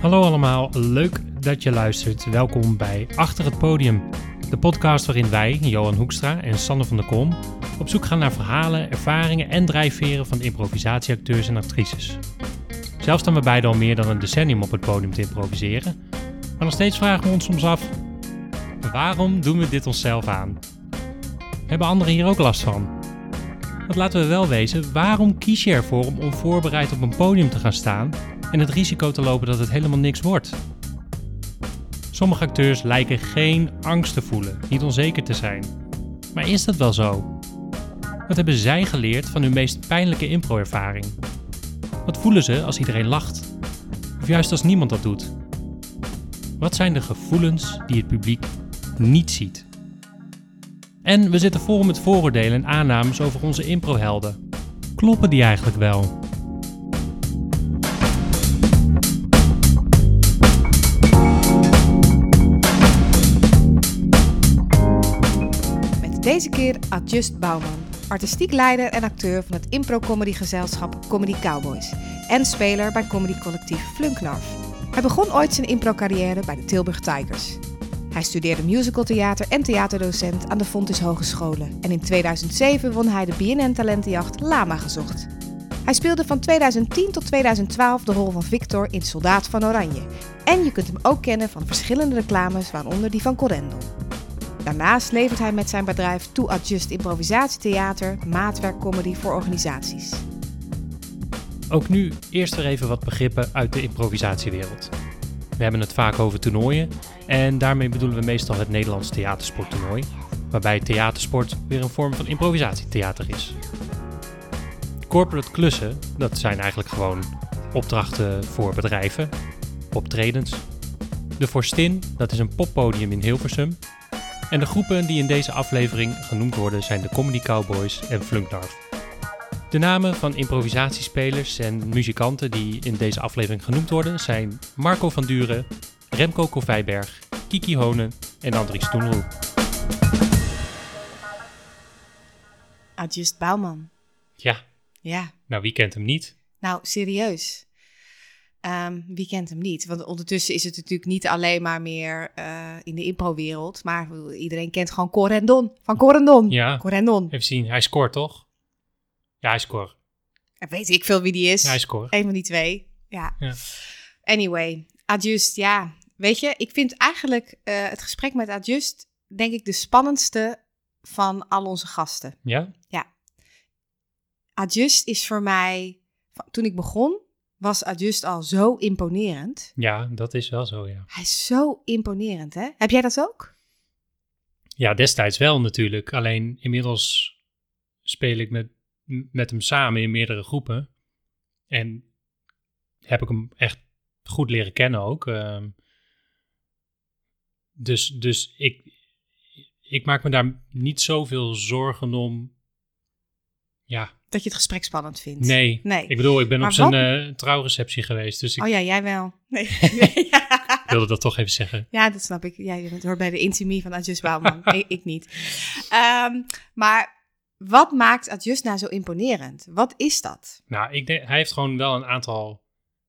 Hallo allemaal, leuk dat je luistert. Welkom bij Achter het Podium, de podcast waarin wij, Johan Hoekstra en Sanne van der Kom, op zoek gaan naar verhalen, ervaringen en drijfveren van improvisatieacteurs en actrices. Zelf staan we beiden al meer dan een decennium op het podium te improviseren, maar nog steeds vragen we ons soms af: waarom doen we dit onszelf aan? Hebben anderen hier ook last van? Want laten we wel wezen, waarom kies je ervoor om onvoorbereid op een podium te gaan staan en het risico te lopen dat het helemaal niks wordt? Sommige acteurs lijken geen angst te voelen, niet onzeker te zijn. Maar is dat wel zo? Wat hebben zij geleerd van hun meest pijnlijke impro-ervaring? Wat voelen ze als iedereen lacht? Of juist als niemand dat doet? Wat zijn de gevoelens die het publiek niet ziet? En we zitten vol met vooroordelen en aannames over onze improhelden. Kloppen die eigenlijk wel? Met deze keer Adjust Bouwman, artistiek leider en acteur van het impro-comedygezelschap Comedy Cowboys en speler bij comedycollectief Flunknarf. Hij begon ooit zijn impro-carrière bij de Tilburg Tigers. Hij studeerde musicaltheater en theaterdocent aan de Fontys Hogescholen en in 2007 won hij de BNN Talentenjacht Lama gezocht. Hij speelde van 2010 tot 2012 de rol van Victor in Soldaat van Oranje. En je kunt hem ook kennen van verschillende reclames, waaronder die van Corendon. Daarnaast levert hij met zijn bedrijf To Adjust Improvisatietheater maatwerkcomedy voor organisaties. Ook nu eerst weer even wat begrippen uit de improvisatiewereld. We hebben het vaak over toernooien en daarmee bedoelen we meestal het Nederlands theatersporttoernooi, waarbij theatersport weer een vorm van improvisatietheater is. Corporate klussen, dat zijn eigenlijk gewoon opdrachten voor bedrijven, optredens. De Forstin, dat is een poppodium in Hilversum. En de groepen die in deze aflevering genoemd worden zijn de Comedy Cowboys en Flunkdarf. De namen van improvisatiespelers en muzikanten die in deze aflevering genoemd worden zijn Marco van Duren, Remco Kovijberg, Kiki Honen en Andries Stoenroe. Adjust Bouwman. Ja, Ja, nou wie kent hem niet? nou serieus. Ehm, wie kent hem niet? Want ondertussen is het natuurlijk niet alleen maar meer eh, in de impro-wereld. Maar iedereen kent gewoon Corendon. Van Corendon. Ja. Corendon. Even zien, hij scoort toch? Ja, hij scoort. Weet ik veel wie die is. Ja, hij scoort. Een van die twee. Ja. Ja. Anyway, Adjust, ja. Weet je, ik vind eigenlijk eh, het gesprek met Adjust, denk ik, de spannendste van al onze gasten. Ja? Adjust is voor mij, toen ik begon, was Adjust al zo imponerend. Ja, dat is wel zo, ja. Hij is zo imponerend, hè? Heb jij dat ook? Ja, destijds wel natuurlijk. Alleen inmiddels speel ik met, met hem samen in meerdere groepen. En heb ik hem echt goed leren kennen ook. Ehm, dus dus ik, ik maak me daar niet zoveel zorgen om. Ja, Dat je het gesprek spannend vindt? nee. Nee. Ik bedoel, ik ben Maar op zijn eh, trouwreceptie geweest. Dus ik Oh ja, jij wel. Nee. wilde dat toch even zeggen. Ja, dat snap ik. Jij bent- hoort bij de intimie van Adjust Bouwman. ik, ik niet. Ehm, maar wat maakt Adjust nou zo imponerend? Wat is dat? Nou, ik denk, hij heeft gewoon wel een aantal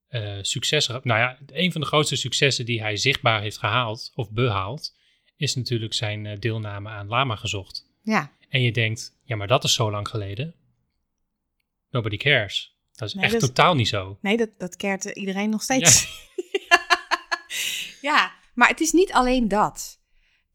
eh, successen. Nou ja, een van de grootste successen die hij zichtbaar heeft gehaald of behaald, is natuurlijk zijn eh, deelname aan Lama gezocht. Ja, En je denkt, ja, maar dat is zo lang geleden. Nobody cares. Dat is Nee, echt dat is- totaal niet zo. nee, dat, dat keert iedereen nog steeds. Ja. maar het is niet alleen dat.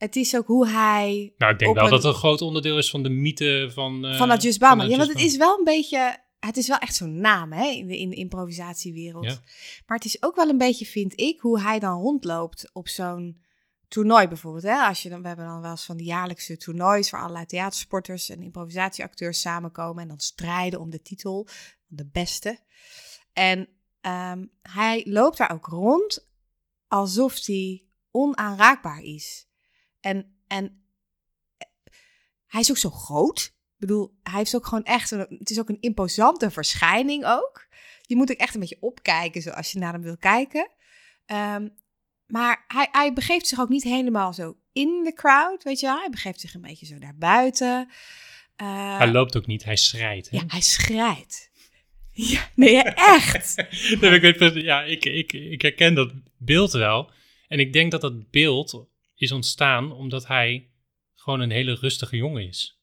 Het is ook hoe hij Nou, ik denk wel een- dat het een groot onderdeel is van de mythe van... eh, van Adjust Bouwman. Ja, want het is wel een beetje... Het is wel echt zo'n naam hè, in, de, in de improvisatiewereld. Ja. Maar het is ook wel een beetje, vind ik, hoe hij dan rondloopt op zo'n toernooi bijvoorbeeld. Hè? Als je dan, we hebben dan wel eens van die jaarlijkse toernoois... waar allerlei theatersporters en improvisatieacteurs samenkomen... en dan strijden om de titel, de beste. En ehm, hij loopt daar ook rond alsof hij onaanraakbaar is. En, en eh, hij is ook zo groot. Ik bedoel, hij heeft ook gewoon echt... Een, het is ook een imposante verschijning ook. Je moet ook echt een beetje opkijken zoals je naar hem wil kijken. Ehm, maar hij, hij begeeft zich ook niet helemaal zo in de crowd, weet je wel. Hij begeeft zich een beetje zo daarbuiten. Eh, hij loopt ook niet, hij schrijdt. Hè? ja, hij schrijdt. Ja, nee, echt. Nee, ik, weet, ja, ik, ik, ik herken dat beeld wel. En ik denk dat dat beeld is ontstaan omdat hij gewoon een hele rustige jongen is.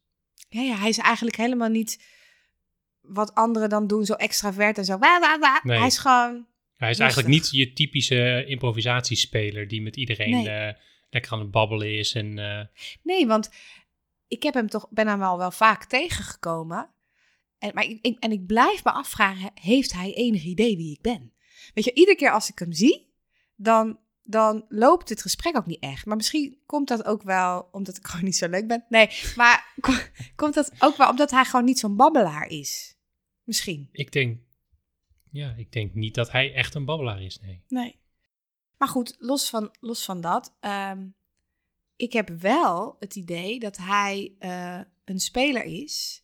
Ja, ja, hij is eigenlijk helemaal niet wat anderen dan doen, zo extravert en zo. Wa, wa, wa. Nee. Hij is gewoon, Hij is Rustig. eigenlijk niet je typische improvisatiespeler die met iedereen Nee. eh, lekker aan het babbelen is. En, eh, nee, want ik heb hem toch, ben hem al wel vaak tegengekomen. En, maar ik, ik- en ik blijf me afvragen, heeft hij enig idee wie ik ben? Weet je, iedere keer als ik hem zie, dan, dan loopt het gesprek ook niet echt. Maar misschien komt dat ook wel omdat ik gewoon niet zo leuk ben. Nee, maar ko- komt dat ook wel omdat hij gewoon niet zo'n babbelaar is? Misschien. ik, denk, ja, ik denk niet dat hij echt een babbelaar is, nee. Nee. Maar goed, los van, los van dat. ehm, ik heb wel het idee dat hij eh, een speler is.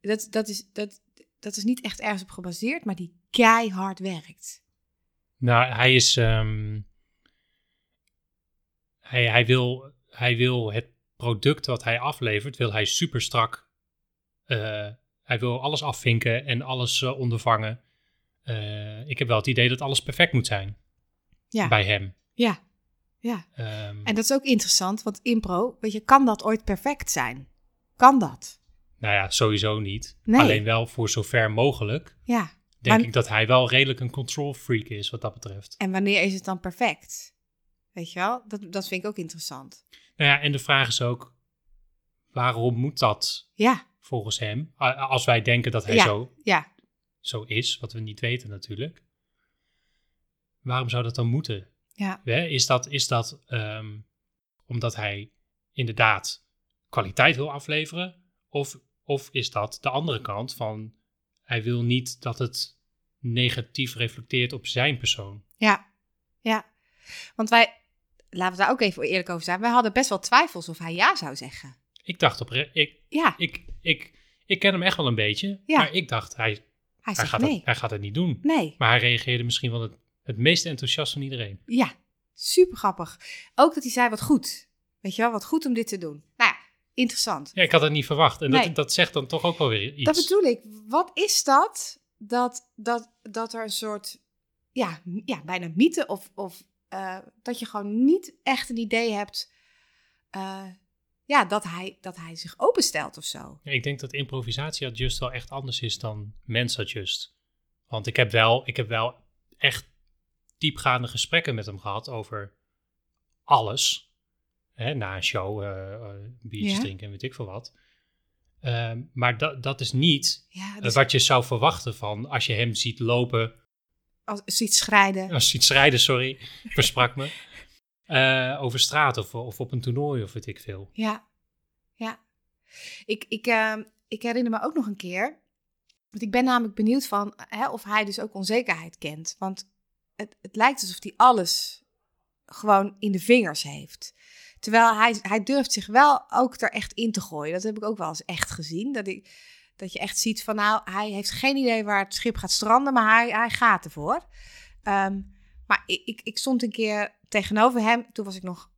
Dat, dat, is dat, dat is niet echt ergens op gebaseerd, maar die keihard werkt. Nou, hij is. ehm, hij, hij, wil, hij wil het product wat hij aflevert, wil hij super strak. eh, hij wil alles afvinken en alles eh, ondervangen. Eh, ik heb wel het idee dat alles perfect moet zijn Ja, bij hem. ja, ja. Ehm, En dat is ook interessant, want impro, weet je, kan dat ooit perfect zijn? Kan dat? nou ja, sowieso niet. Nee. Alleen wel voor zover mogelijk. Ja. Denk Maar- ik dat hij wel redelijk een control freak is wat dat betreft. En wanneer is het dan perfect? Weet je wel? Dat, dat vind ik ook interessant. Nou ja, en de vraag is ook: waarom moet dat Ja, volgens hem? Als wij denken dat hij Ja. zo ja, zo is, wat we niet weten natuurlijk. Waarom zou dat dan moeten? ja. Is dat, is dat ehm, omdat hij inderdaad kwaliteit wil afleveren? Of, of is dat de andere kant van hij wil niet dat het negatief reflecteert op zijn persoon? Ja, ja. Want wij, laten we daar ook even eerlijk over zijn. Wij hadden best wel twijfels of hij ja zou zeggen. Ik dacht op, ik, Ja, ik, ik, ik ken hem echt wel een beetje, Ja. maar ik dacht hij, hij gaat nee. het, hij gaat het niet doen. Nee, Maar hij reageerde misschien wel het, het meest enthousiast van iedereen. ja, super grappig. Ook dat hij zei wat goed. Weet je wel, wat goed om dit te doen. Nou ja, interessant. Ja, ik had het niet verwacht. En Nee. dat, dat zegt dan toch ook wel weer iets. Dat bedoel ik. Wat is dat? Dat, dat, dat er een soort, ja, ja bijna mythe of, of eh, dat je gewoon niet echt een idee hebt, eh, ja, dat hij, dat hij zich openstelt of zo. Ja, ik denk dat improvisatie adjust wel echt anders is dan mens adjust. Want ik heb wel, ik heb wel echt diepgaande gesprekken met hem gehad over alles. Hè, na een show, eh, biertjes Ja. drinken en weet ik veel wat. Ehm, maar dat, dat is niet Ja, dus wat je zou verwachten van als je hem ziet lopen. Als ziet schrijden. Als je iets rijden, sorry, versprak me. eh, over straat of, of op een toernooi of weet ik veel. Ja, ja. Ik, ik, eh, ik herinner me ook nog een keer. Want ik ben namelijk benieuwd van hè, of hij dus ook onzekerheid kent. Want het, het lijkt alsof hij alles gewoon in de vingers heeft. Terwijl hij, hij durft zich wel ook er echt in te gooien. Dat heb ik ook wel eens echt gezien. Dat, ik, dat je echt ziet van nou, hij heeft geen idee waar het schip gaat stranden, maar hij, hij gaat ervoor. Ehm, maar ik, ik, ik stond een keer tegenover hem. Toen was ik nog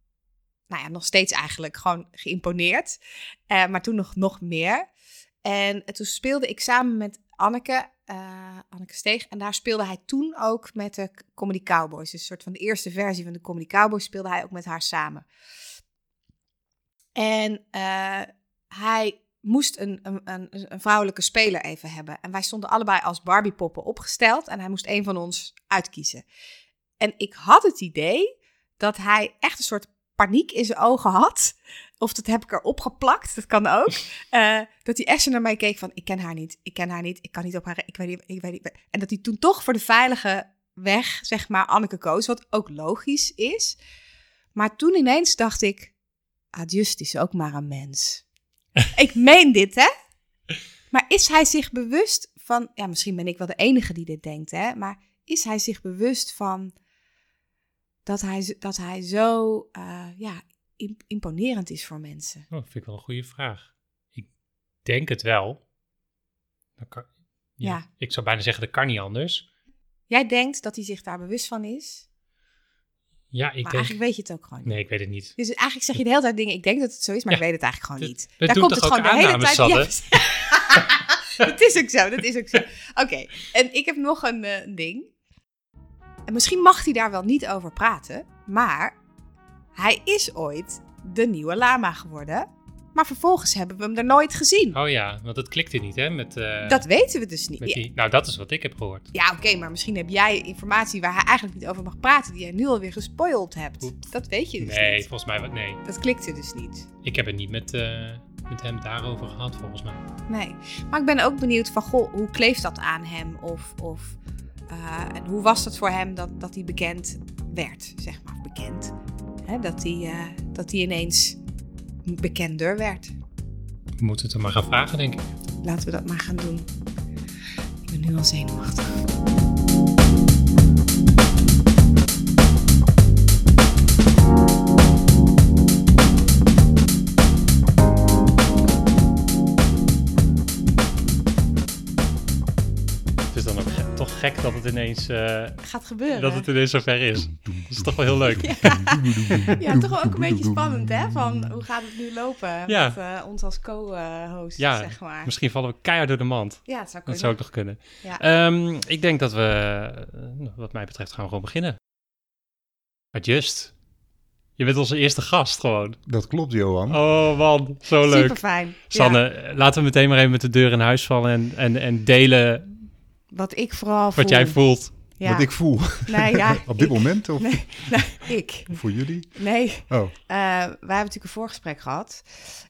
nou ja, nog steeds eigenlijk gewoon geïmponeerd. Eh, maar toen nog, nog meer. En toen speelde ik samen met Anneke, eh, Anneke Steeg. En daar speelde hij toen ook met de Comedy Cowboys. Dus een soort van de eerste versie van de Comedy Cowboys speelde hij ook met haar samen. En eh, hij moest een, een, een, een vrouwelijke speler even hebben. En wij stonden allebei als Barbiepoppen opgesteld. En hij moest een van ons uitkiezen. En ik had het idee dat hij echt een soort paniek in zijn ogen had. Of dat heb ik erop geplakt, dat kan ook. Eh, dat hij echt zo naar mij keek van, ik ken haar niet, ik ken haar niet, ik kan niet op haar, ik weet niet, ik weet niet. En dat hij toen toch voor de veilige weg, zeg maar, Anneke koos, wat ook logisch is. Maar toen ineens dacht ik, Adjust is ook maar een mens. ik meen dit, hè? Maar is hij zich bewust van, ja, misschien ben ik wel de enige die dit denkt, hè? Maar is hij zich bewust van dat hij, dat hij zo eh, ja, im- imponerend is voor mensen? Oh, dat vind ik wel een goede vraag. Ik denk het wel. Dat kan, ja, Ja. Ik zou bijna zeggen, dat kan niet anders. Jij denkt dat hij zich daar bewust van is? Ja, ik maar denk... eigenlijk weet je het ook gewoon niet. Nee, ik weet het niet. Dus eigenlijk zeg je de hele tijd dingen, ik denk dat het zo is, maar Ja. ik weet het eigenlijk gewoon niet. we Daar komt het gewoon de hele tijd... Ja, dat is ook zo, dat is ook zo. Oké, en ik heb nog een eh, ding. En misschien mag hij daar wel niet over praten, maar hij is ooit de nieuwe lama geworden. Maar vervolgens hebben we hem er nooit gezien. Oh ja, want het klikte niet, hè? Met, eh, Dat weten we dus niet. met die... Nou, dat is wat ik heb gehoord. Ja, oké, maar misschien heb jij informatie waar hij eigenlijk niet over mag praten, die jij nu alweer gespoild hebt. Dat weet je dus Nee, niet. volgens mij wat. Nee. Dat klikte dus niet. Ik heb het niet met, eh, met hem daarover gehad, volgens mij. Nee. Maar ik ben ook benieuwd van, goh, hoe kleeft dat aan hem? Of, of eh, en hoe was het voor hem dat, dat hij bekend werd, zeg maar, bekend? Hè, dat, hij, dat hij ineens bekender werd. We moeten het er maar gaan vragen, denk ik. Laten we dat maar gaan doen. Ik ben nu al zenuwachtig. Gek dat het ineens, eh, Gaat gebeuren. dat het ineens zover is. Dat is toch wel heel leuk. Ja, toch ook een beetje spannend, hè? Van hoe gaat het nu lopen Ja. met eh, ons als co-host, Ja, zeg maar. Misschien vallen we keihard door de mand. Ja, het zou Dat kunnen. zou ook nog kunnen. Ja. Ehm, ik denk dat we, eh, wat mij betreft, gaan we gewoon beginnen. Adjust. Je bent onze eerste gast gewoon. Dat klopt, Johan. Oh man, zo leuk. Super fijn. Sanne, laten we meteen maar even met de deur in huis vallen en, en, en delen Wat ik vooral voel. wat jij voelt. Ja. Wat ik voel. Nee, ja. Op dit ik- moment of Nee, nee, ik. voor jullie? Nee, Oh, eh, wij hebben natuurlijk een voorgesprek gehad.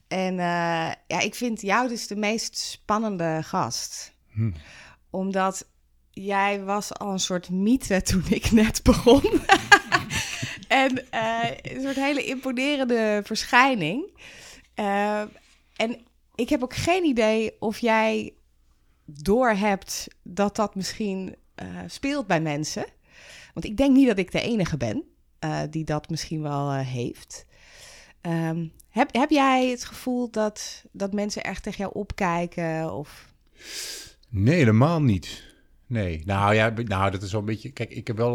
En eh, ja, ik vind jou dus de meest spannende gast. Hm. Omdat jij was al een soort mythe toen ik net begon. en eh, een soort hele imponerende verschijning. Eh, en ik heb ook geen idee of jij doorhebt dat dat misschien eh, speelt bij mensen. Want ik denk niet dat ik de enige ben eh, die dat misschien wel eh, heeft. Ehm, heb, heb jij het gevoel dat, dat mensen echt tegen jou opkijken? Of... nee, helemaal niet. Nee, nou ja, nou, dat is wel een beetje... Kijk, ik heb wel,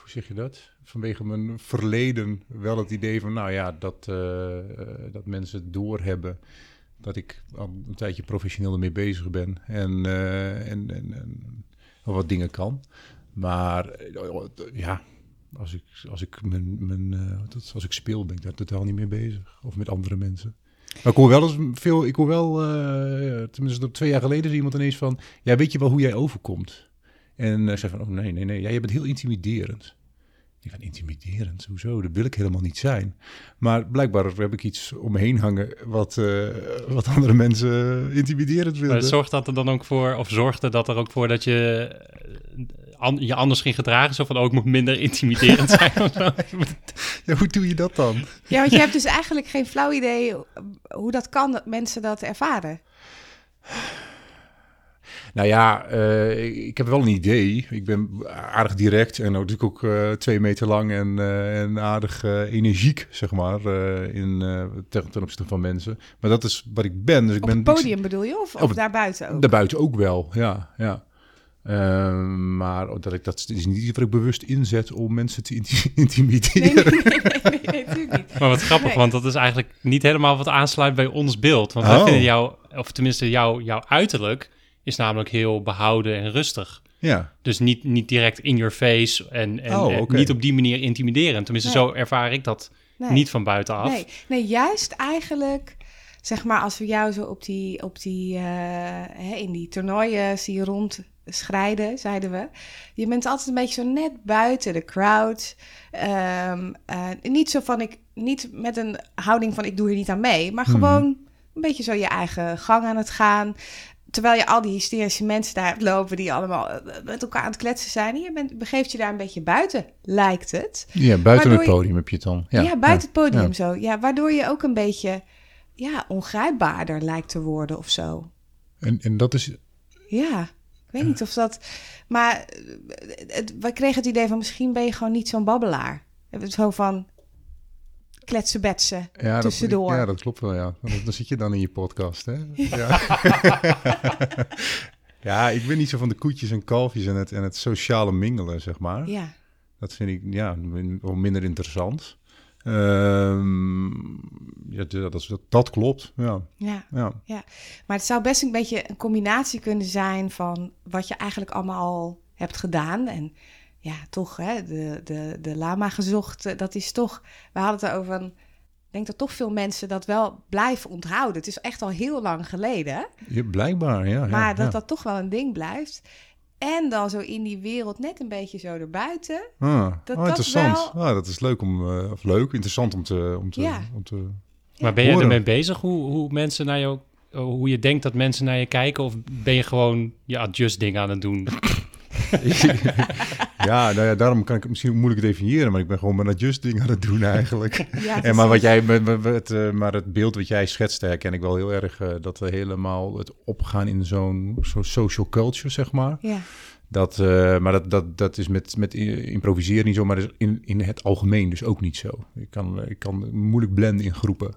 hoe zeg je dat? Vanwege mijn verleden wel het idee van, nou ja, dat, dat mensen doorhebben dat ik al een tijdje professioneel ermee bezig ben en, eh, en, en, en wat dingen kan. Maar eh, ja, als ik, als ik, mijn, mijn, dat, als ik speel, ben ik daar totaal niet mee bezig. Of met andere mensen. Maar ik hoor wel eens veel, ik hoor wel, eh, tenminste twee jaar geleden, zei iemand ineens van, ja, weet je wel hoe jij overkomt? En ik zei van, oh nee, nee, nee, ja, je bent heel intimiderend. Ik van, intimiderend? Hoezo? Dat wil ik helemaal niet zijn. Maar blijkbaar heb ik iets om me heen hangen wat, eh, wat andere mensen intimiderend Maar vinden. zorgt dat er dan ook voor, of zorgde dat er ook voor dat je eh, an- je anders ging gedragen? Zo van, oh, ik moet minder intimiderend zijn. Ja, hoe doe je dat dan? Ja, want je hebt dus eigenlijk geen flauw idee hoe dat kan dat mensen dat ervaren. Nou ja, eh, ik, ik heb wel een idee. Ik ben aardig direct en natuurlijk ook eh, twee meter lang en, eh, en aardig energiek, zeg maar, eh, in, eh, ten, ten opzichte van mensen. Maar dat is wat ik ben. Dus ik Op ben het podium bedoel je? Of, of daarbuiten ook? Daarbuiten ook wel, ja. ja. Eh, maar dat ik dat is niet iets wat ik bewust inzet om mensen te inti- intimideren. Nee, nee, nee, nee, niet. Maar wat grappig, Nee. want dat is eigenlijk niet helemaal wat aansluit bij ons beeld. Want wij Oh. vinden jou, of tenminste jouw, jouw uiterlijk, is namelijk heel behouden en rustig. Ja, Dus niet, niet direct in your face en, en, Oh, en niet op die manier intimiderend. Tenminste, Nee. zo ervaar ik dat Nee. niet van buitenaf. Nee, nee, juist eigenlijk, zeg maar, als we jou zo op die, op die, eh, hè, in die toernooien zien rondschrijden, zeiden we. Je bent altijd een beetje zo net buiten de crowd. Ehm, eh, niet zo van, ik, niet met een houding van ik doe hier niet aan mee, maar gewoon een beetje zo je eigen gang aan het gaan. Terwijl je al die hysterische mensen daar hebt lopen die allemaal eh, met elkaar aan het kletsen zijn. Je bent, begeeft je daar een beetje buiten, lijkt het. ja buiten Waardoor het je- podium heb je het dan. Ja, Ja, buiten het podium ja. zo. Ja, waardoor je ook een beetje ja, ongrijpbaarder lijkt te worden of zo. En, en dat is... Ja, ik weet niet of dat... Maar eh, het, we kregen het idee van misschien ben je gewoon niet zo'n babbelaar. Het Zo van kletsen, betsen, Ja, tussendoor. Dat, ja, dat klopt wel, ja. Dan, dan zit je dan in je podcast, hè? Ja. ja, ik ben niet zo van de koetjes en kalfjes en het, en het sociale mingelen, zeg maar. Ja, Dat vind ik ja, min- wel minder interessant. Ehm, ja, dat, dat, dat klopt, ja. Ja. ja. Maar het zou best een beetje een combinatie kunnen zijn van wat je eigenlijk allemaal al hebt gedaan. En ja, toch, hè, de, de, de lama gezocht, eh, dat is toch... We hadden het van, ik denk dat toch veel mensen dat wel blijven onthouden. Het is echt al heel lang geleden? Ja, blijkbaar, ja. ja, maar dat ja. dat toch wel een ding blijft. En dan zo in die wereld net een beetje zo erbuiten. Ah, dat oh, dat interessant. wel- Ah, dat is leuk om, eh, of leuk, interessant om te, om te, Ja. om te Maar ben jij Horen. ermee bezig hoe, hoe mensen naar jou, hoe je denkt dat mensen naar je kijken? Of ben je gewoon je adjust ding aan het doen? ja, nou ja, daarom kan ik het misschien moeilijk definiëren, maar ik ben gewoon mijn adjusting aan het doen eigenlijk. Ja, en maar, wat jij, met, eh, maar het beeld wat jij schetst, herken ik wel heel erg. eh, dat we helemaal het opgaan in zo'n zo social culture, zeg maar. Ja, Dat, eh, maar dat, dat, dat is met, met improviseren niet zo, maar in, in het algemeen dus ook niet zo. Ik kan, ik kan moeilijk blenden in groepen.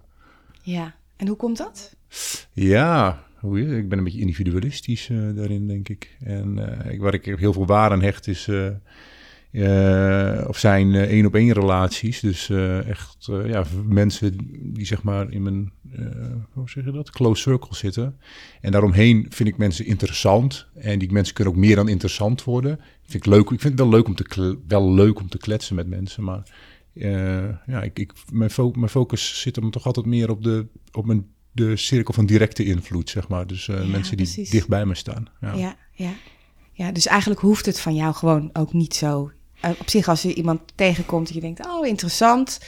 ja. En hoe komt dat? Ja, ik ben een beetje individualistisch eh, daarin, denk ik. En eh, waar ik heel veel waarde aan hecht is... eh, of zijn eh, één-op-één relaties. Dus echt ja, mensen die zeg maar in mijn, hoe zeg je dat, close circle zitten. En daaromheen vind ik mensen interessant. En die mensen kunnen ook meer dan interessant worden. Vind ik leuk. Ik vind het wel leuk om te, wel leuk om te kletsen met mensen, maar... ja, ik, ik, mijn, mijn focus zit hem toch altijd meer op, de, op mijn, de cirkel van directe invloed, zeg maar. Dus eh, Ja, mensen die precies. dicht bij me staan. Ja. Ja, ja. ja, dus eigenlijk hoeft het van jou gewoon ook niet zo. Eh, op zich, als je iemand tegenkomt die je denkt, oh, interessant.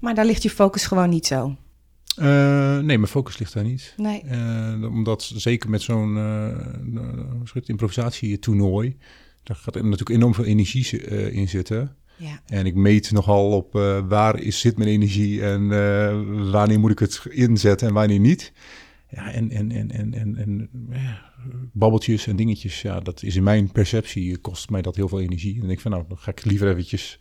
Maar daar ligt je focus gewoon niet zo. Eh, nee, mijn focus ligt daar niet. Nee. Omdat zeker met zo'n het, improvisatietoernooi, daar gaat er natuurlijk enorm veel energie in zitten. Ja, En ik meet nogal op eh, waar is, zit mijn energie en eh, wanneer moet ik het inzetten en wanneer niet. Ja, en, en, en, en, en, en babbeltjes en dingetjes, ja, dat is in mijn perceptie, kost mij dat heel veel energie. En dan denk ik van, nou, dan ga ik liever eventjes,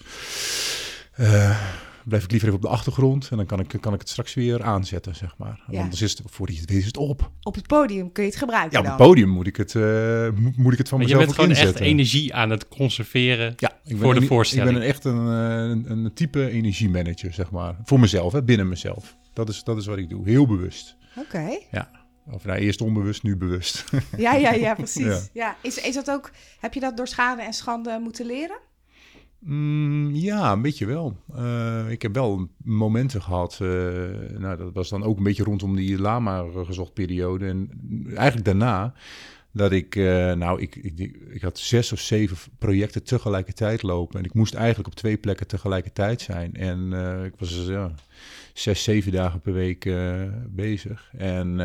eh, blijf ik liever even op de achtergrond en dan kan ik, kan ik het straks weer aanzetten, zeg maar. Ja. Want anders is het, voordat je het weet, is het op. op het podium kun je het gebruiken Ja, op het dan. podium moet ik het, eh, mo- moet ik het van Maar je mezelf bent ook gewoon echt inzetten. energie aan het conserveren. Ja, ik ben voor de een- voorstelling. Ik ben een echt een, eh, een, een type energiemanager, zeg maar. Voor mezelf, hè, binnen mezelf. Dat is, dat is wat ik doe. Heel bewust. Oké. Ja. Of nou, eerst onbewust, nu bewust. Ja, ja, ja, precies. Ja. Ja. Is, is dat ook, heb je dat door schade en schande moeten leren? Mm, ja, een beetje wel. Eh, ik heb wel momenten gehad. eh, nou, dat was dan ook een beetje rondom die lama gezocht periode. En eigenlijk daarna dat ik, eh, nou, ik, ik, ik had zes of zeven projecten tegelijkertijd lopen. En ik moest eigenlijk op twee plekken tegelijkertijd zijn. En ik was ja, zes, zeven dagen per week bezig. En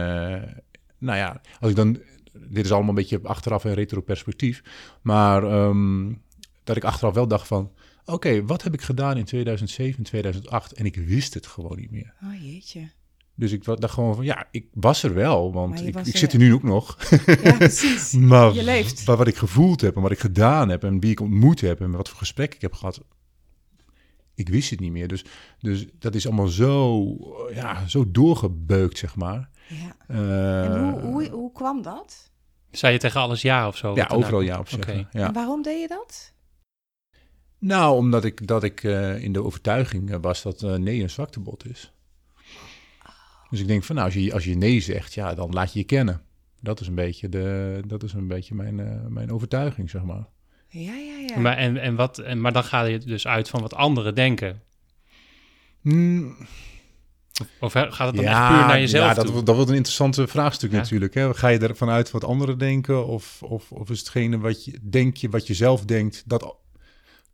nou ja, als ik dan, dit is allemaal een beetje achteraf en retro perspectief. Maar ehm, dat ik achteraf wel dacht van, oké, wat heb ik gedaan in 2007, 2008? En ik wist het gewoon niet meer. Oh jeetje. Dus ik dacht gewoon van, ja, ik was er wel, want Maar ik, ik zit er nu ook nog. Ja, precies. maar Je leeft. wa- wat ik gevoeld heb en wat ik gedaan heb en wie ik ontmoet heb en wat voor gesprek ik heb gehad, ik wist het niet meer. Dus, dus dat is allemaal zo, ja, zo doorgebeukt, zeg maar. Ja. Eh, En hoe, hoe, hoe kwam dat? Zei je tegen alles ja of zo? ja, erna overal ja op zeggen. Ja. En waarom deed je dat? Nou, omdat ik, dat ik eh, in de overtuiging eh, was dat eh, nee een zwaktebod is. Dus ik denk van, nou, als je, als je nee zegt, ja, dan laat je je kennen. Dat is een beetje, de, dat is een beetje mijn, eh, mijn overtuiging, zeg maar. Ja, ja, ja. Maar, en, en wat, en, maar dan ga je dus uit van wat anderen denken. Mm, Of gaat het dan echt puur naar jezelf ja, dat, toe? dat wordt een interessante vraagstuk Ja. natuurlijk. Hè? Ga je ervan uit wat anderen denken? Of, of, of is hetgene wat je, denk je, wat je zelf denkt, dat...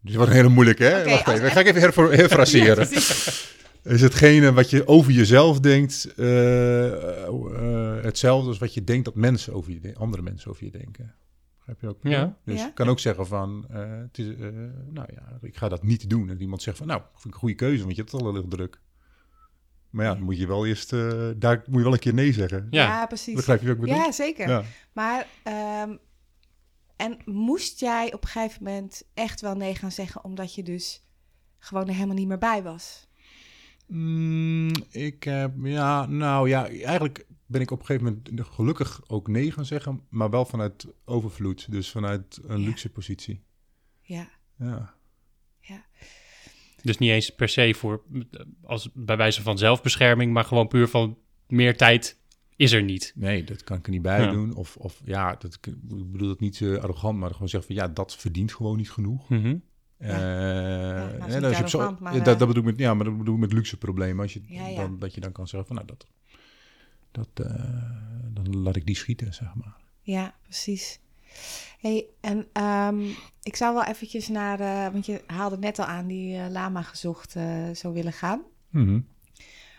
Dit wordt een hele moeilijke, hè? Wacht even, ga ik even herfraseren. is hetgene wat je over jezelf denkt eh, eh, hetzelfde als wat je denkt dat mensen over je, de- andere mensen over je denken? Heb je ook? Ja. Dus Ja. ik kan ook zeggen van, eh, het is, eh, nou ja, ik ga dat niet doen. En iemand zegt van, nou, vind ik een goede keuze, want je hebt het al heel erg druk. Maar ja, dan moet je wel eerst, eh, daar moet je wel een keer nee zeggen. Ja. Ja, precies. Begrijp je wat ik bedoel? Ja, zeker. Ja. Maar, ehm, en moest jij op een gegeven moment echt wel nee gaan zeggen, omdat je dus gewoon er helemaal niet meer bij was? Mm, ik heb, ja, nou ja, eigenlijk ben ik op een gegeven moment gelukkig ook nee gaan zeggen, maar wel vanuit overvloed. Dus vanuit een Ja. luxe positie. Ja, Ja. ja. Dus niet eens per se voor, als bij wijze van zelfbescherming, maar gewoon puur van meer tijd is er niet. Nee, dat kan ik er niet bij Ja. doen. Of, of ja, dat, ik bedoel dat niet eh, arrogant, maar gewoon zeggen van ja, dat verdient gewoon niet genoeg. Mhm. Eh, nou, hè, dat zo- maar, ja, dat, dat bedoel ik met, ja, maar dat bedoel ik met luxe problemen. Als je, Ja, ja. Dan, dat je dan kan zeggen van nou, dat, dat, eh, dan laat ik die schieten, zeg maar. Ja, precies. Hey, en ehm, ik zou wel eventjes naar, eh, want je haalde net al aan die lama gezocht eh, zou willen gaan. Mhm.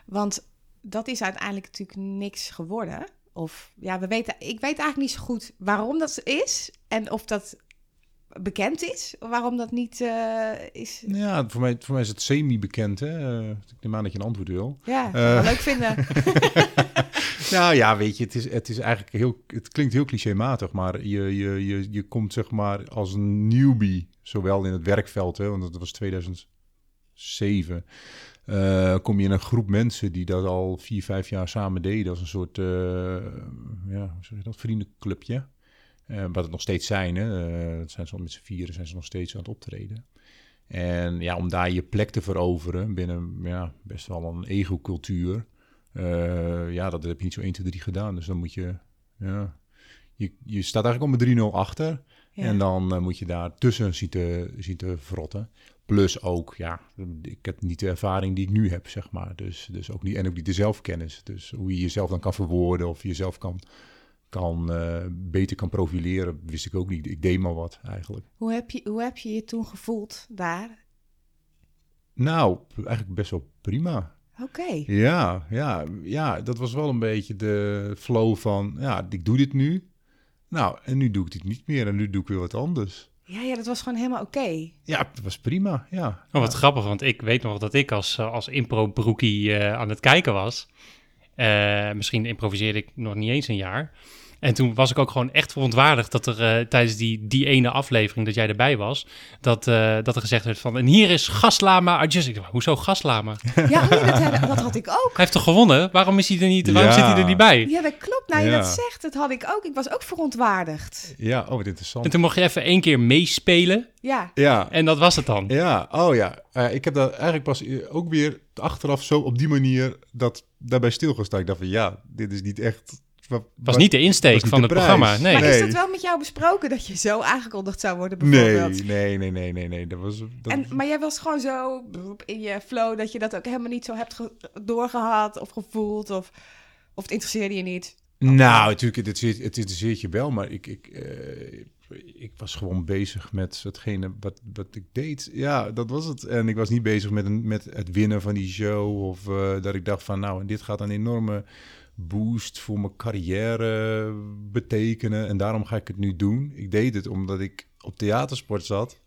Want dat is uiteindelijk natuurlijk niks geworden. Of ja, we weten, ik weet eigenlijk niet zo goed waarom dat is en of dat bekend is, waarom dat niet eh, is. Ja, voor mij, voor mij is het semi-bekend. Hè? Eh, ik neem aan dat je een antwoord wil. Ja, Eh. leuk vinden. Nou ja, weet je, het is, het is eigenlijk heel, het klinkt heel clichématig, maar je, je, je, je komt zeg maar als een newbie, zowel in het werkveld, hè, want dat was 2007, eh, kom je in een groep mensen die dat al vier, vijf jaar samen deden als een soort, eh, ja, hoe zeg je dat, vriendenclubje. Eh, wat het nog steeds zijn, hè. Dat zijn ze al met z'n vieren, zijn ze nog steeds aan het optreden. En ja, om daar je plek te veroveren binnen ja, best wel een ego-cultuur. ja, dat heb je niet zo 1, 2, 3 gedaan. Dus dan moet je, ja, je, je staat eigenlijk al met 3-0 achter. Ja. En dan moet je daar tussen zien te, zien te verrotten. Plus ook, ja, ik heb niet de ervaring die ik nu heb, zeg maar. Dus, dus ook niet, en ook niet de zelfkennis. Dus hoe je jezelf dan kan verwoorden of jezelf kan, kan, eh, beter kan profileren, wist ik ook niet. Ik deed maar wat eigenlijk. Hoe heb, je, hoe heb je je toen gevoeld daar? Nou, eigenlijk best wel prima. Oké. Ja, ja, ja, dat was wel een beetje de flow van, ja, ik doe dit nu. Nou, en nu doe ik dit niet meer en nu doe ik weer wat anders. Ja, ja, dat was gewoon helemaal oké. Ja, dat was prima, ja. Oh, wat grappig, want ik weet nog dat ik als, eh, als impro-broekie eh, aan het kijken was. Eh, misschien improviseerde ik nog niet eens een jaar. En toen was ik ook gewoon echt verontwaardigd dat er eh, tijdens die, die ene aflevering dat jij erbij was, dat, eh, dat er gezegd werd van, en hier is Gaslama Adjust. Ik dacht, hoezo Gaslama? Hij Ja, oh ja, dat, dat had ik ook. heeft toch gewonnen? Waarom, is hij er niet, waarom Ja. zit hij er niet bij? Ja, dat klopt. Nou, je Ja. dat zegt, dat had ik ook. Ik was ook verontwaardigd. Ja, oh, wat interessant. En toen mocht je even één keer meespelen Ja, Ja, en dat was het dan. ja, oh ja. Eh, ik heb daar eigenlijk pas ook weer achteraf zo op die manier dat daarbij stilgestaan. Ik dacht van, ja, dit is niet echt... wa- was wa- niet de insteek niet van de het prijs. programma. Nee. maar is dat wel met jou besproken dat je zo aangekondigd zou worden bijvoorbeeld? Nee, nee, nee, nee, nee, nee. Dat was... Dat, En, maar jij was gewoon zo in je flow dat je dat ook helemaal niet zo hebt ge- doorgehad of gevoeld of, of het interesseerde je niet. Nou, natuurlijk, het, interesseert- het interesseert je wel, maar ik, ik, eh, ik was gewoon bezig met hetgene wat, wat ik deed. Ja, dat was het. En ik was niet bezig met, een, met het winnen van die show of eh, dat ik dacht van, nou, dit gaat een enorme boost voor mijn carrière betekenen en daarom ga ik het nu doen. Ik deed het omdat ik op theatersport zat.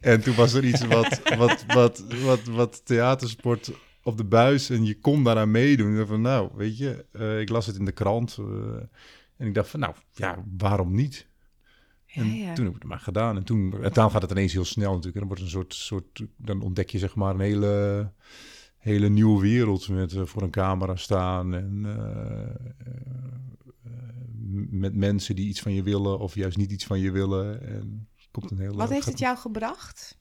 En toen was er iets wat, wat, wat, wat, wat theatersport op de buis en je kon daaraan meedoen. Dacht van, nou, weet je, eh, ik las het in de krant eh, en ik dacht van, nou, ja, waarom niet? En ja. toen heb ik het maar gedaan. En toen, en dan gaat het ineens heel snel natuurlijk. En dan wordt een soort, soort, dan ontdek je zeg maar een hele, hele nieuwe wereld met eh, voor een camera staan en eh, eh, met mensen die iets van je willen of juist niet iets van je willen. En komt een hele. Wat heeft het jou gebracht?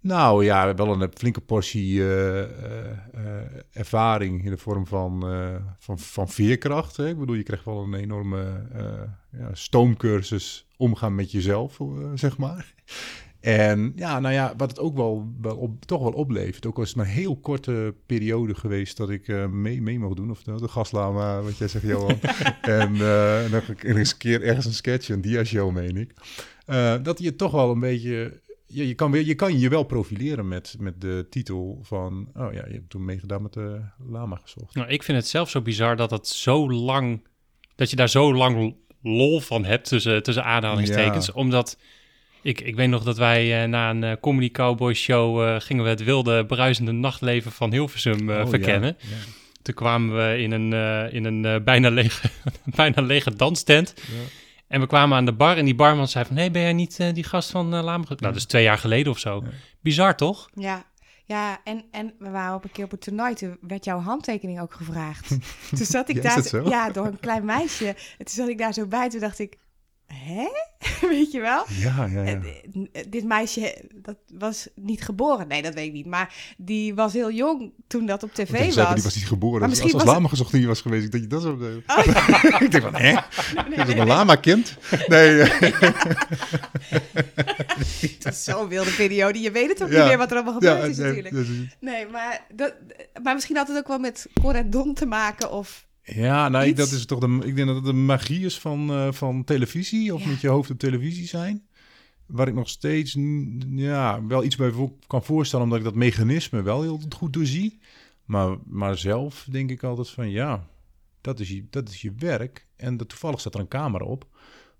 Nou ja, wel een flinke portie ervaring in de vorm van, van, van veerkracht. Hè? Ik bedoel, je krijgt wel een enorme ja, stoomcursus omgaan met jezelf, zeg maar. En ja, nou ja, wat het ook wel, wel op, toch wel oplevert. Ook al is het maar een heel korte periode geweest dat ik eh, mee, mee mocht doen. Of de, de gaslama, wat jij zegt, Johan. en en dan ik eens een keer ergens een sketch, een dia-show, meen ik. Eh, dat je toch wel een beetje... Je, je, kan weer, je kan je wel profileren met, met de titel van... Oh ja, je hebt toen meegedaan met de Lama gezocht. Nou, ik vind het zelf zo bizar dat het zo lang, dat je daar zo lang lol van hebt tussen, tussen aanhalingstekens. Ja. Omdat ik, ik weet nog dat wij eh, na een eh, Comedy Cowboy show eh, gingen we het wilde, bruisende nachtleven van Hilversum eh, Oh, verkennen. Ja, ja. Toen kwamen we in een, eh, in een eh, bijna, lege, bijna lege danstent. Ja. En we kwamen aan de bar en die barman zei van... nee, ben jij niet eh, die gast van uh? Nou, dat is twee jaar geleden of zo. Ja. Bizar, toch? Ja, ja en, en we waren op een keer op het toernooi, toen werd jouw handtekening ook gevraagd. toen zat ik Ja, daar, ja, door een klein meisje. En toen zat ik daar zo bij, toen dacht ik, hè? Weet je wel? Ja, ja, ja. En, eh, dit meisje, dat was niet geboren. Nee, dat weet ik niet. Maar die was heel jong toen dat op tv was. die was niet geboren. Maar Als, misschien als was lama gezocht niet was geweest, dat je dat zo deed. Oh, ik denk van, hè? Is een lama-kind? Nee. eh, Het is zo'n wilde periode. Je weet het ook niet meer wat er allemaal gebeurd is natuurlijk. is- Nee, maar, dat, maar misschien had het ook wel met Cor en Don te maken. Of, Ja, nou, ik, dat is toch de, ik denk dat het de magie is van, eh, van televisie, of Ja. met je hoofd op televisie zijn. Waar ik nog steeds ja, wel iets bij kan voorstellen, omdat ik dat mechanisme wel heel goed doorzie. Maar, maar zelf denk ik altijd van ja, dat is je, dat is je werk. En dat, toevallig staat er een camera op.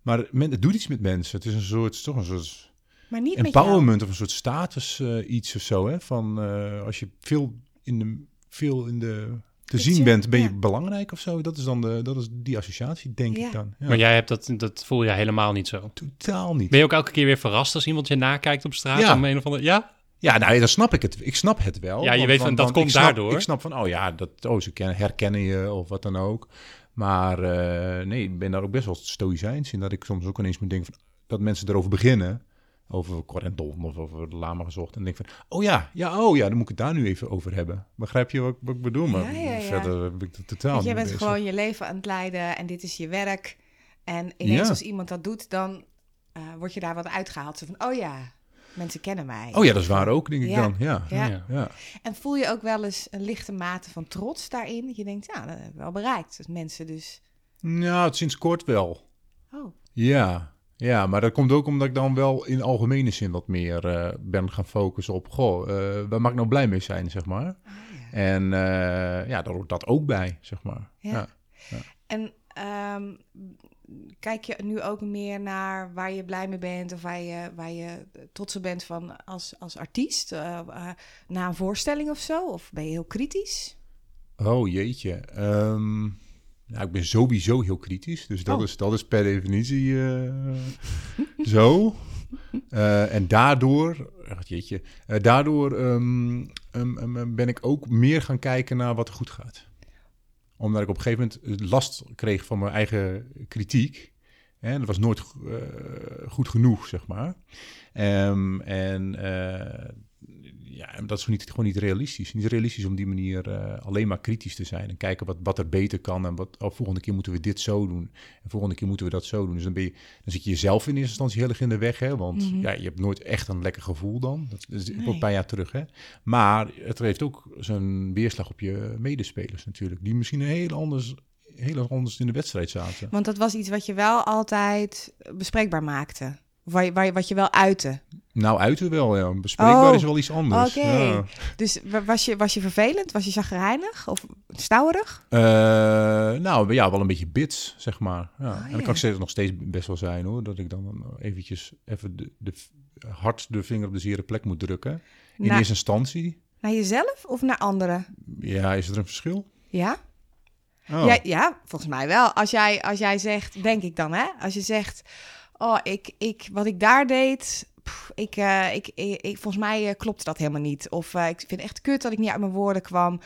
Maar men, het doet iets met mensen. Het is een soort, toch een soort maar niet empowerment of een soort status eh, iets of zo. Hè? Van eh, als je veel in de, veel in de te zien bent, ben je ja. belangrijk of zo. Dat is dan de, dat is die associatie, denk Ja. ik dan. Ja. Maar jij hebt dat, dat voel je helemaal niet zo. Totaal niet. Ben je ook elke keer weer verrast als iemand je nakijkt op straat? Ja. Om een of andere... Ja? Ja, nou, dan snap ik het. Ik snap het wel. Ja, je weet van, dat komt ik snap, daardoor. Ik snap van, oh ja, dat, oh, ze kennen, herkennen je of wat dan ook. Maar eh, nee, ik ben daar ook best wel stoïcijns in. Dat ik soms ook ineens moet denken van, dat mensen erover beginnen. Over Corendon of over de Lama gezocht. En denk van, oh ja, ja, oh ja, dan moet ik het daar nu even over hebben. Begrijp je wat, wat ik bedoel? Maar Ja, ja, ja. verder ben ik er totaal niet bent bezig. gewoon je leven aan het leiden en dit is je werk. En ineens als iemand dat doet, dan eh, word je daar wat uitgehaald. Zo van, oh ja, mensen kennen mij. Oh ja, dat is waar ook, denk ik Ja. dan. Ja. Ja. Ja. Ja. En voel je ook wel eens een lichte mate van trots daarin? Je denkt, ja, dat heb wel bereikt. Dat mensen dus... Nou, sinds kort wel. Oh, Ja, ja, maar dat komt ook omdat ik dan wel in algemene zin wat meer eh, ben gaan focussen op... Goh, eh, waar mag ik nou blij mee zijn, zeg maar. ah, ja. En eh, ja, daar hoort dat ook bij, zeg maar. Ja. Ja. En ehm, kijk je nu ook meer naar waar je blij mee bent of waar je, waar je trots op bent van als, als artiest? na een voorstelling of zo? Of ben je heel kritisch? Oh jeetje. Ehm, nou, ik ben sowieso heel kritisch, dus dat, Oh. is, dat is per definitie eh, zo. Eh, en daardoor, jeetje, eh, daardoor ehm, ehm, ehm, ben ik ook meer gaan kijken naar wat er goed gaat. Omdat ik op een gegeven moment last kreeg van mijn eigen kritiek. En dat was nooit goed genoeg, zeg maar. En ja, en dat is gewoon niet, gewoon niet realistisch. Niet realistisch om die manier eh, alleen maar kritisch te zijn. En kijken wat, wat er beter kan. En wat, oh, volgende keer moeten we dit zo doen. En volgende keer moeten we dat zo doen. Dus dan, ben je, dan zit je jezelf in eerste instantie heel erg in de weg. Hè? Want Mhm. ja, je hebt nooit echt een lekker gevoel dan. Dat is Nee. een paar jaar terug. Hè? Maar het heeft ook zijn weerslag op je medespelers natuurlijk. Die misschien heel anders, heel anders in de wedstrijd zaten. Want dat was iets wat je wel altijd bespreekbaar maakte. Waar waar wat je wel uitte. Nou, uiten wel, ja. Bespreekbaar Oh, is wel iets anders. oké. Ja. Dus wa- was je, was je vervelend? Was je chagrijnig? Of stouwerig? Eh, nou, ja, wel een beetje bits, zeg maar. Ja. en Ah, ja. kan ik steeds, nog steeds best wel zijn, hoor. Dat ik dan eventjes even de, de, hard de vinger op de zere plek moet drukken. In Na- eerste instantie. Naar jezelf of naar anderen? Ja, is er een verschil? Ja? Oh. Ja, ja, volgens mij wel. Als jij, als jij zegt, denk ik dan, hè? Als je zegt, oh, ik, ik, wat ik daar deed, pff, ik, eh, ik, ik, ik- volgens mij eh, klopte dat helemaal niet. Of eh, ik vind het echt kut dat ik niet uit mijn woorden kwam.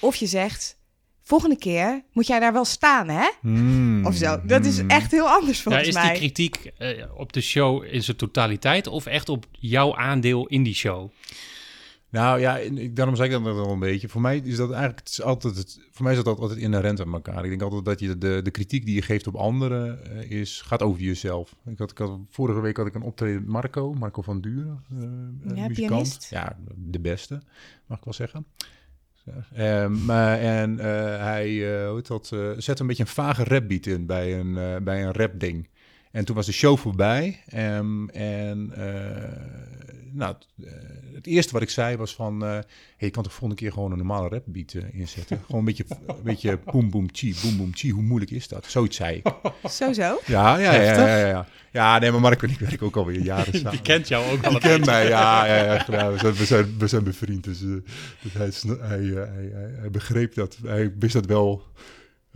Of je zegt, volgende keer moet jij daar wel staan, hè? Hmm, Of zo. Dat is hmm. echt heel anders Ja, volgens is mij. die kritiek eh, op de show in zijn totaliteit of echt op jouw aandeel in die show? Nou ja, daarom zei ik dat wel een beetje. Voor mij is dat eigenlijk het is altijd, het, voor mij is dat altijd inherent aan elkaar. Ik denk altijd dat je de, de kritiek die je geeft op anderen eh, is, gaat over jezelf. Ik had, ik had, vorige week had ik een optreden met Marco, Marco van Duren, eh, eh, Ja, muzikant. pianist. Ja, de beste, mag ik wel zeggen. Maar en hij hoe dat, zette een beetje een vage rapbeat in bij een, bij een rapding. En toen was de show voorbij. Ehm, en nou, het, eh, het eerste wat ik zei was van... eh hey, je kan toch volgende keer gewoon een normale rapbeat eh, inzetten? gewoon een beetje, een beetje boom boom chi, boom boom chi. Hoe moeilijk is dat? Zoiets zei ik. Zo, zo. Ja, ja, ja, ja, ja, ja. Ja, nee, maar Marco en ik werken ook alweer jaren samen. Die kent jou ook al. Die kent mij, ja, ja, ja, ja. We, zijn, we, zijn, we zijn bevriend, dus, dus hij, hij, hij, hij begreep dat. Hij wist dat wel.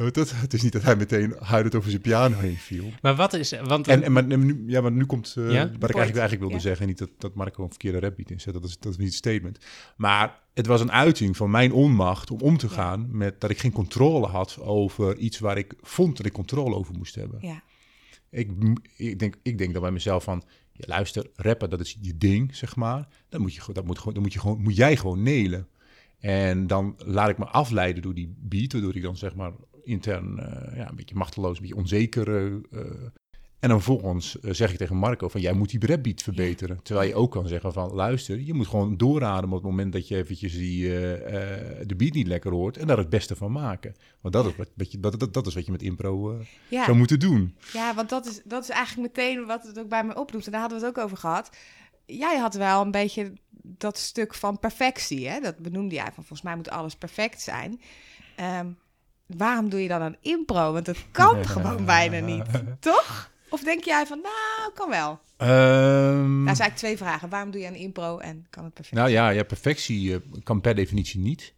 Weet het? is niet dat hij meteen huilend over zijn piano heen viel. Maar wat is... Want En, en maar, nu, ja, maar nu komt eh, Ja? wat ik eigenlijk, eigenlijk wilde Ja. zeggen. Niet dat, dat Marco een verkeerde rapbeat inzet, dat is, dat is niet het statement. Maar het was een uiting van mijn onmacht om om te gaan met dat ik geen controle had over iets waar ik vond dat ik controle over moest hebben. Ja. Ik, ik, denk, ik denk dan bij mezelf van, ja, luister, rappen, dat is je ding, zeg maar. Dan moet, je, gewoon- dat moet, gewoon, dan moet, je gewoon, moet jij gewoon nelen. En dan laat ik me afleiden door die beat, waardoor ik dan zeg maar intern eh, ja, een beetje machteloos, een beetje onzeker. eh, eh. en dan vervolgens eh, zeg ik tegen Marco van, jij moet die rapbeat verbeteren. Terwijl je ook kan zeggen van, luister, je moet gewoon doorademen op het moment dat je eventjes die, de beat niet lekker hoort. En daar het beste van maken. Want dat is wat, je, dat, dat, dat is wat je met impro Ja. zou moeten doen. Ja, want dat is, dat is eigenlijk meteen wat het ook bij me oproept. En daar hadden we het ook over gehad. Jij had wel een beetje dat stuk van perfectie. Hè? Dat benoemde jij van volgens mij moet alles perfect zijn. Ehm, waarom doe je dan een impro? Want dat kan gewoon bijna niet. Toch? Of denk jij van, nou, kan wel? Ehm, Nou, zijn eigenlijk twee vragen. Waarom doe je een impro en kan het perfect? Nou ja, ja perfectie eh, kan per definitie niet.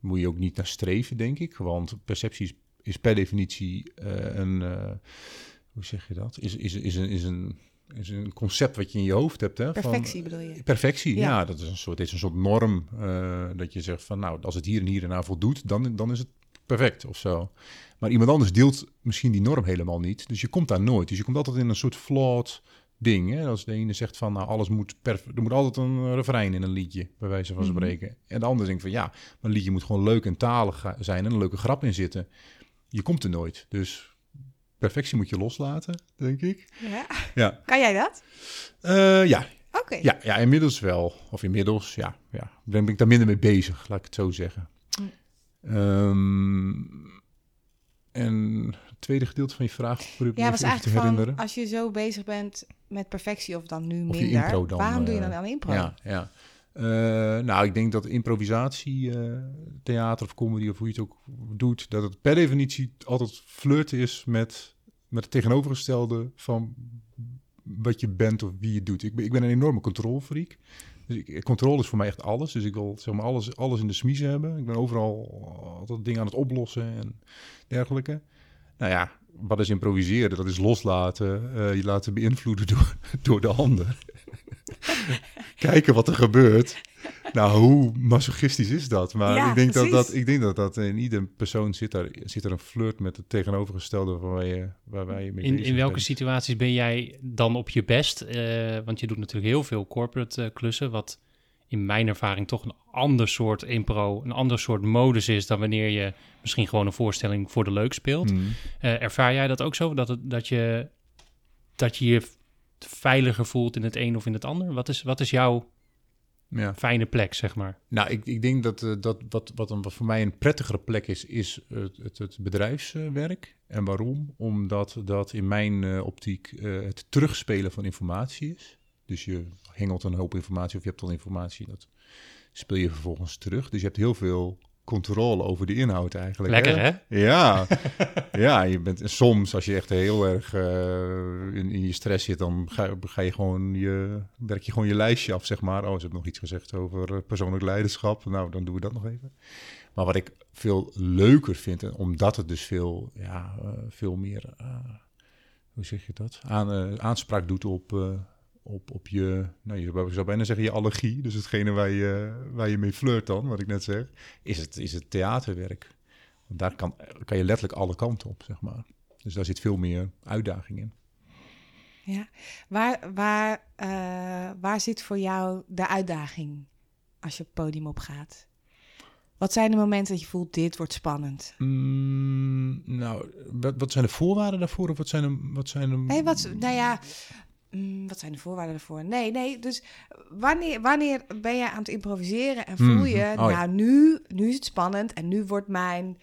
Moet je ook niet naar streven, denk ik. Want perceptie is, is per definitie eh, een... eh, hoe zeg je dat? Is, is, is, een, is, een, is een concept wat je in je hoofd hebt. Hè, van- Perfectie bedoel je? Perfectie, Ja. ja. dat is een soort, is een soort norm. eh, dat je zegt van, nou, als het hier en hier en aan voldoet, dan, dan is het perfect of zo. Maar iemand anders deelt misschien die norm helemaal niet. Dus je komt daar nooit. Dus je komt altijd in een soort flawed ding. Hè? Als de ene zegt van, nou, alles moet perfect. Er moet altijd een refrein in een liedje, bij wijze van Mhm. spreken. En de ander denkt van, ja, maar een liedje moet gewoon leuk en talig zijn en een leuke grap in zitten. Je komt er nooit. Dus perfectie moet je loslaten, denk ik. Ja. Ja, Kan jij dat? Eh, ja, Oké. ja, ja, inmiddels wel. Of inmiddels, ja. ja. Ben, ben ik daar minder mee bezig, laat ik het zo zeggen. Hm. Ehm, en het tweede gedeelte van je vraag, probeer Ja, was even te eigenlijk van, herinneren. als je zo bezig bent met perfectie of dan nu minder, dan, waarom doe je eh, dan aan impro? Ja, ja. Eh, nou, ik denk dat improvisatie, eh, of comedy of hoe je het ook doet, dat het per definitie altijd flirten is met, met het tegenovergestelde van wat je bent of wie je doet. Ik ben, ik ben een enorme controlfreak. Dus controle is voor mij echt alles. Dus ik wil zeg maar, alles, alles in de smiezen hebben. Ik ben overal altijd dingen aan het oplossen en dergelijke. Nou ja, wat is improviseren? Dat is loslaten. eh, je laten beïnvloeden door, door de ander. Kijken wat er gebeurt. Nou, hoe masochistisch is dat? Maar Ja, ik, denk dat, precies. dat, ik denk dat dat in ieder persoon zit daar, zit er een flirt met het tegenovergestelde van waar je, waar, je mee In, bezig in welke bent. situaties ben jij dan op je best? Eh, want je doet natuurlijk heel veel corporate eh, klussen, wat in mijn ervaring toch een ander soort impro, een ander soort modus is dan wanneer je misschien gewoon een voorstelling voor de leuk speelt. Hmm. Eh, ervaar jij dat ook zo? Dat, het, dat, je, dat je je veiliger voelt in het een of in het ander? Wat is, wat is jouw Ja. fijne plek, zeg maar? Nou, ik, ik denk dat, eh, dat wat, wat, een, wat voor mij een prettigere plek is, is het, het, het bedrijfswerk. En waarom? Omdat dat in mijn eh, optiek eh, het terugspelen van informatie is. Dus je hengelt een hoop informatie of je hebt al informatie, dat speel je vervolgens terug. Dus je hebt heel veel controle over de inhoud eigenlijk. Lekker, hè? Ja, ja je bent, en soms als je echt heel erg eh, in, in je stress zit, dan ga, ga je gewoon je, werk je gewoon je lijstje af, zeg maar. Oh, ze hebben nog iets gezegd over eh, persoonlijk leiderschap. Nou, dan doen we dat nog even. Maar wat ik veel leuker vind, en omdat het dus veel, ja, eh, veel meer, hoe zeg je dat, Aan, aanspraak doet op, op, op je, nou, je ik zou bijna zeggen je allergie. Dus hetgene waar je, waar je mee flirt dan, wat ik net zeg, is het, is het theaterwerk. Want daar kan, kan je letterlijk alle kanten op, zeg maar. Dus daar zit veel meer uitdaging in. Ja. Waar, waar, eh, waar zit voor jou de uitdaging als je op het podium opgaat? Wat zijn de momenten dat je voelt, dit wordt spannend? Mm, nou, wat, wat zijn de voorwaarden daarvoor? Of wat zijn de... Wat zijn de Nee, wat, nou ja, mm, wat zijn de voorwaarden ervoor? Nee, nee, dus wanneer, wanneer ben je aan het improviseren en voel je, Mhm. Oh ja. nou, nu, nu is het spannend en nu wordt mijn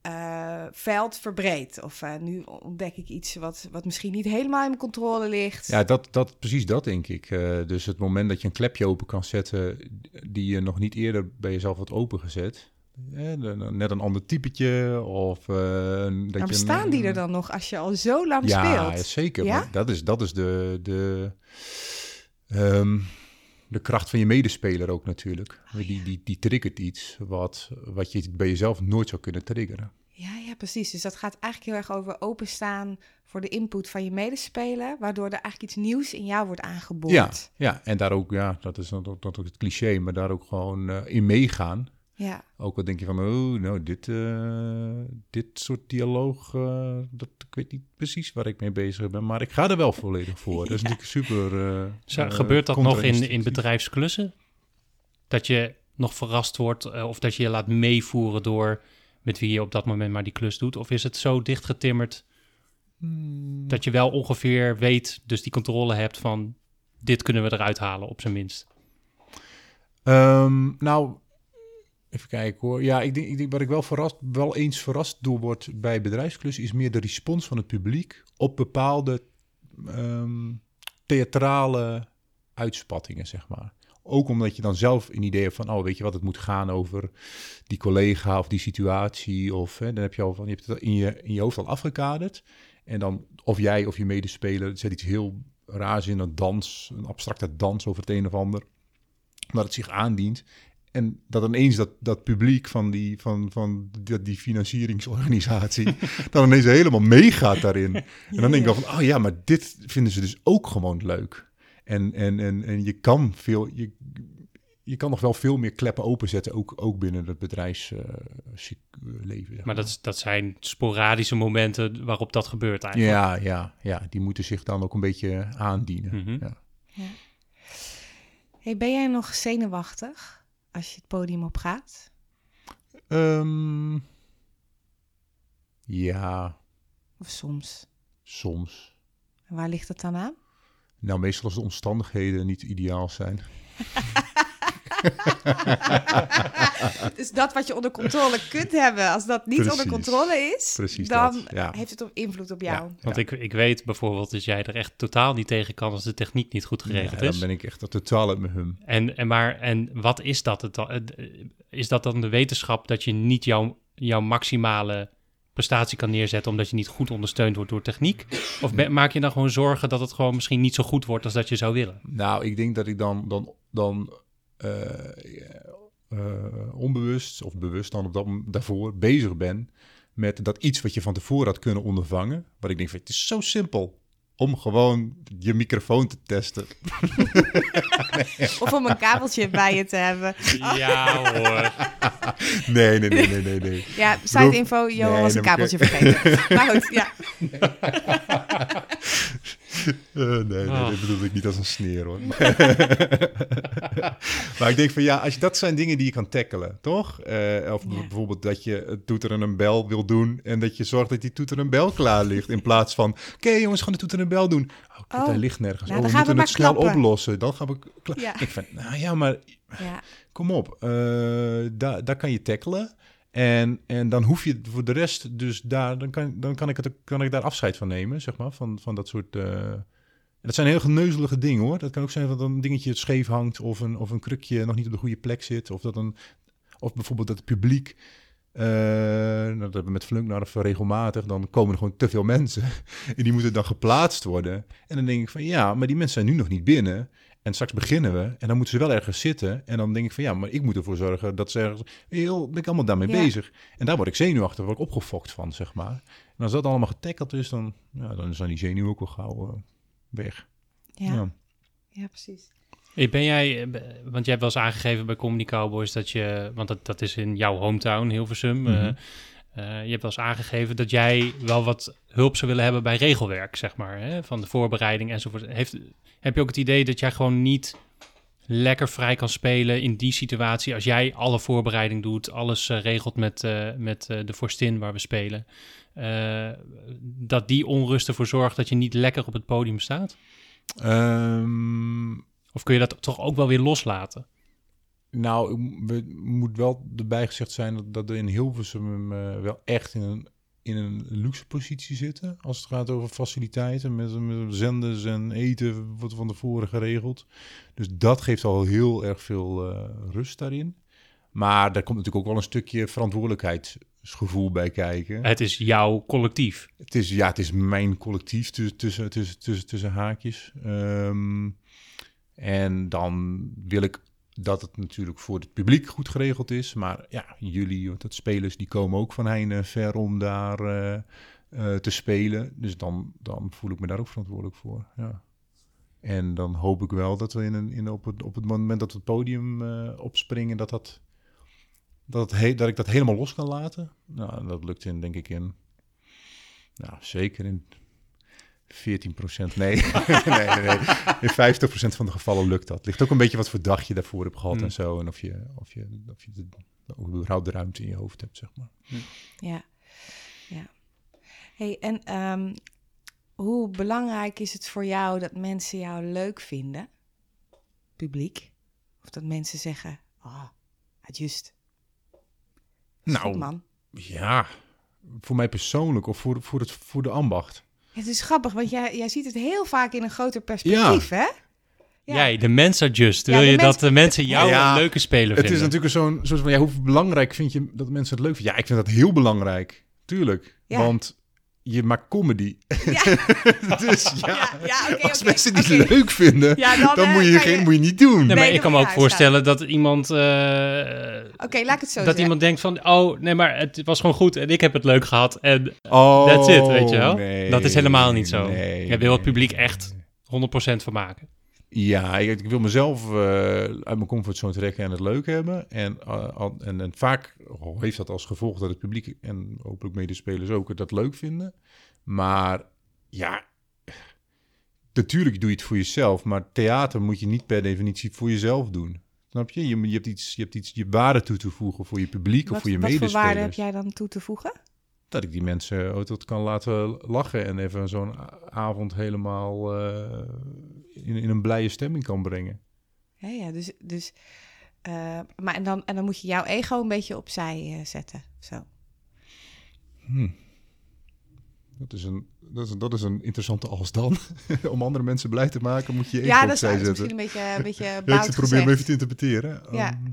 eh, veld verbreed. Of eh, nu ontdek ik iets wat, wat misschien niet helemaal in mijn controle ligt. Ja, dat, dat, precies dat denk ik. Eh, dus het moment dat je een klepje open kan zetten die je nog niet eerder bij jezelf had opengezet. Net een ander typetje of... eh, dat maar je bestaan een- die er dan nog als je al zo lang ja, speelt? zeker. Ja? Dat is, dat is de, de, ehm, de kracht van je medespeler ook natuurlijk. Oh, die, die, die triggert iets wat, wat je bij jezelf nooit zou kunnen triggeren. Ja, ja, precies. Dus dat gaat eigenlijk heel erg over openstaan voor de input van je medespeler, waardoor er eigenlijk iets nieuws in jou wordt aangeboord. Ja, ja, en daar ook, ja, dat is dat, dat ook het cliché, maar daar ook gewoon eh, in meegaan. Ja, Ook al denk je van, oh, nou, dit, eh, dit soort dialoog, eh, dat, ik weet niet precies waar ik mee bezig ben, maar ik ga er wel volledig voor. Dat is Ja. natuurlijk super. eh, Zo, gebeurt dat nog in, in bedrijfsklussen? Dat je nog verrast wordt eh, of dat je je laat meevoeren door met wie je op dat moment maar die klus doet? Of is het zo dichtgetimmerd Hmm. dat je wel ongeveer weet, dus die controle hebt van dit kunnen we eruit halen op zijn minst? Ehm, nou, even kijken hoor. Ja, ik denk, ik denk wat ik wel, verrast, wel eens verrast door word bij bedrijfsklussen is meer de respons van het publiek op bepaalde ehm, theatrale uitspattingen, zeg maar. Ook omdat je dan zelf een idee hebt van, oh, weet je wat, het moet gaan over die collega of die situatie. Of hè, dan heb je al van, je hebt het in je, in je hoofd al afgekaderd. En dan, of jij of je medespeler zet iets heel raars in, een dans, een abstracte dans over het een of ander dat het zich aandient. En dat ineens dat, dat publiek van die, van, van die, die financieringsorganisatie dan ineens helemaal meegaat daarin. En dan denk ik wel van, oh ja, maar dit vinden ze dus ook gewoon leuk. En, en, en, en je kan veel, je, je kan nog wel veel meer kleppen openzetten, ook, ook binnen het bedrijfsleven. Maar dat, is- dat zijn sporadische momenten waarop dat gebeurt eigenlijk. ja, ja, ja, die moeten zich dan ook een beetje aandienen. Mhm. ja. Hey, ben jij nog zenuwachtig als je het podium op gaat? Ehm, ja, Of soms? soms. En waar ligt het dan aan? Nou, meestal als de omstandigheden niet ideaal zijn. dus dat wat je onder controle kunt hebben, als dat niet Precies. onder controle is, Precies dan ja. heeft het ook invloed op jou. Ja. Want ik, ik weet bijvoorbeeld dat jij er echt totaal niet tegen kan als de techniek niet goed geregeld Ja, is. dan ben ik echt totaal uit mijn hum. En, en, maar, en wat is dat? Het, is dat dan de wetenschap dat je niet jouw, jouw maximale prestatie kan neerzetten omdat je niet goed ondersteund wordt door techniek? Of ben- maak je dan gewoon zorgen dat het gewoon misschien niet zo goed wordt als dat je zou willen? Nou, ik denk dat ik dan, dan, dan onbewust of bewust dan op dat, daarvoor bezig ben met dat iets wat je van tevoren had kunnen ondervangen. Wat ik denk van, het is zo simpel om gewoon je microfoon te testen. Of om een kabeltje bij je te hebben. Ja hoor. Nee, nee, nee, nee, nee, nee. Ja, side info, Johan Nee, was een kabeltje vergeten. maar goed, ja. Eh, nee, nee, dat bedoel ik niet als een sneer hoor. maar ik denk van ja, als je, dat zijn dingen die je kan tackelen, toch? Eh, of Ja. bijvoorbeeld dat je het toeter en een bel wil doen en dat je zorgt dat die toeter en bel klaar ligt. In plaats van, oké jongens, gaan de toeter en bel doen. Oh, kut, Oh, hij ligt nergens. nou, oh, dan we gaan we moeten het maar snel klappen. oplossen. Dan gaan we... kla- Ja. Ik vind, nou ja, maar ja. kom op. daar, daar kan je tackelen. En, en dan hoef je voor de rest dus daar, dan kan, dan kan, ik, het, kan ik daar afscheid van nemen, zeg maar, van, van dat soort... eh, dat zijn heel geneuzelige dingen hoor. Dat kan ook zijn dat een dingetje scheef hangt of een, of een krukje nog niet op de goede plek zit. Of, dat een, of bijvoorbeeld dat het publiek, eh nou, dat hebben we met Flunknarf regelmatig, dan komen er gewoon te veel mensen. En die moeten dan geplaatst worden. En dan denk ik van ja, maar die mensen zijn nu nog niet binnen. En straks beginnen we en dan moeten ze wel ergens zitten. En dan denk ik van ja, maar ik moet ervoor zorgen dat ze ergens... Heel, ben ik allemaal daarmee Ja. bezig. En daar word ik zenuwachtig, word ik opgefokt van, zeg maar. En als dat allemaal getackeld is, dan, ja, dan zijn die zenuwen ook wel gauw eh, weg. Ja. Ja. ja, precies. Hey, Ben jij, eh, want jij hebt wel eens aangegeven bij Comedy Cowboys dat je, want dat, dat is in jouw hometown, Hilversum. Eh, je hebt wel eens aangegeven dat jij wel wat hulp zou willen hebben bij regelwerk, zeg maar, hè, van de voorbereiding enzovoort. Heeft, heb je ook het idee dat jij gewoon niet lekker vrij kan spelen in die situatie als jij alle voorbereiding doet, alles eh, regelt met, eh, met eh, de vorstin waar we spelen, eh, dat die onrust ervoor zorgt dat je niet lekker op het podium staat? Ehm, Of kun je dat toch ook wel weer loslaten? Nou, we moet wel erbij gezegd zijn dat, dat we in Hilversum eh, wel echt in een, in een luxe positie zitten. Als het gaat over faciliteiten met, met zenders en eten wordt van tevoren geregeld. Dus dat geeft al heel erg veel eh, rust daarin. Maar daar komt natuurlijk ook wel een stukje verantwoordelijkheidsgevoel bij kijken. Het is jouw collectief. Het is, ja, het is mijn collectief tussen, tussen, tussen, tussen, tussen haakjes. Ehm, en dan wil ik dat het natuurlijk voor het publiek goed geregeld is. Maar ja, jullie, dat spelers, die komen ook van heine ver om daar eh, eh, te spelen. Dus dan, dan voel ik me daar ook verantwoordelijk voor. Ja. En dan hoop ik wel dat we in een, in, op, het, op het moment dat we het podium eh, opspringen, dat dat Dat, dat ik dat helemaal los kan laten. Nou, dat lukt in, denk ik in, nou, zeker in 14 Nee. nee, nee, nee. In 50% van de gevallen lukt dat. Ligt ook een beetje wat voor dag je daarvoor hebt gehad en zo. En of je, of je, of je de, überhaupt de ruimte in je hoofd hebt, zeg maar. Ja, ja. Hey, en ehm, hoe belangrijk is het voor jou dat mensen jou leuk vinden? Publiek? Of dat mensen zeggen, ah, het just. Nou, man. ja. Voor mij persoonlijk of voor, voor, het, voor de ambacht. Het is grappig, want jij, jij ziet het heel vaak in een groter perspectief, hè? Ja. Jij, de mens adjust. Ja, Wil je mens- dat de mensen jou Ja, een leuke speler Het vinden? is natuurlijk zo'n soort van, ja, hoe belangrijk vind je dat mensen het leuk vinden? Ja, ik vind dat heel belangrijk. Tuurlijk. Ja. Want je maakt comedy. Ja. dus ja, Ja, ja, oké, als mensen die oké. leuk vinden, Ja, dan, dan, eh, moet, je geen, je- moet je niet doen. Nee, maar Nee, ik kan me ook moet je voorstellen dat iemand... eh, Oké, laat ik het zo dat zeggen. iemand denkt van... Oh, nee, maar het was gewoon goed en ik heb het leuk gehad. En Oh, that's it, weet je wel? nee, dat is helemaal niet zo. nee, Jij wil het publiek echt 100% van maken. Ja, ik, ik wil mezelf eh, uit mijn comfortzone trekken en het leuk hebben. En, eh, en, en vaak heeft dat als gevolg dat het publiek en hopelijk medespelers ook dat leuk vinden. Maar ja, natuurlijk doe je het voor jezelf. Maar theater moet je niet per definitie voor jezelf doen. Snap je? Je, je, hebt, iets, je hebt iets je waarde toe te voegen voor je publiek of wat, voor je wat voor medespelers. waarde heb jij dan toe te voegen? Dat ik die mensen ook tot kan laten lachen en even zo'n avond helemaal eh, in, in een blije stemming kan brengen. Ja, ja dus, dus eh, maar en dan, en dan moet je jouw ego een beetje opzij eh, zetten. Zo. Dat is een, dat is, dat is een interessante als dan. Om andere mensen blij te maken, moet je je ego Ja, dat is, opzij dat is zetten. misschien een beetje, een beetje Ja, ik probeer even te interpreteren. Ja. Ehm,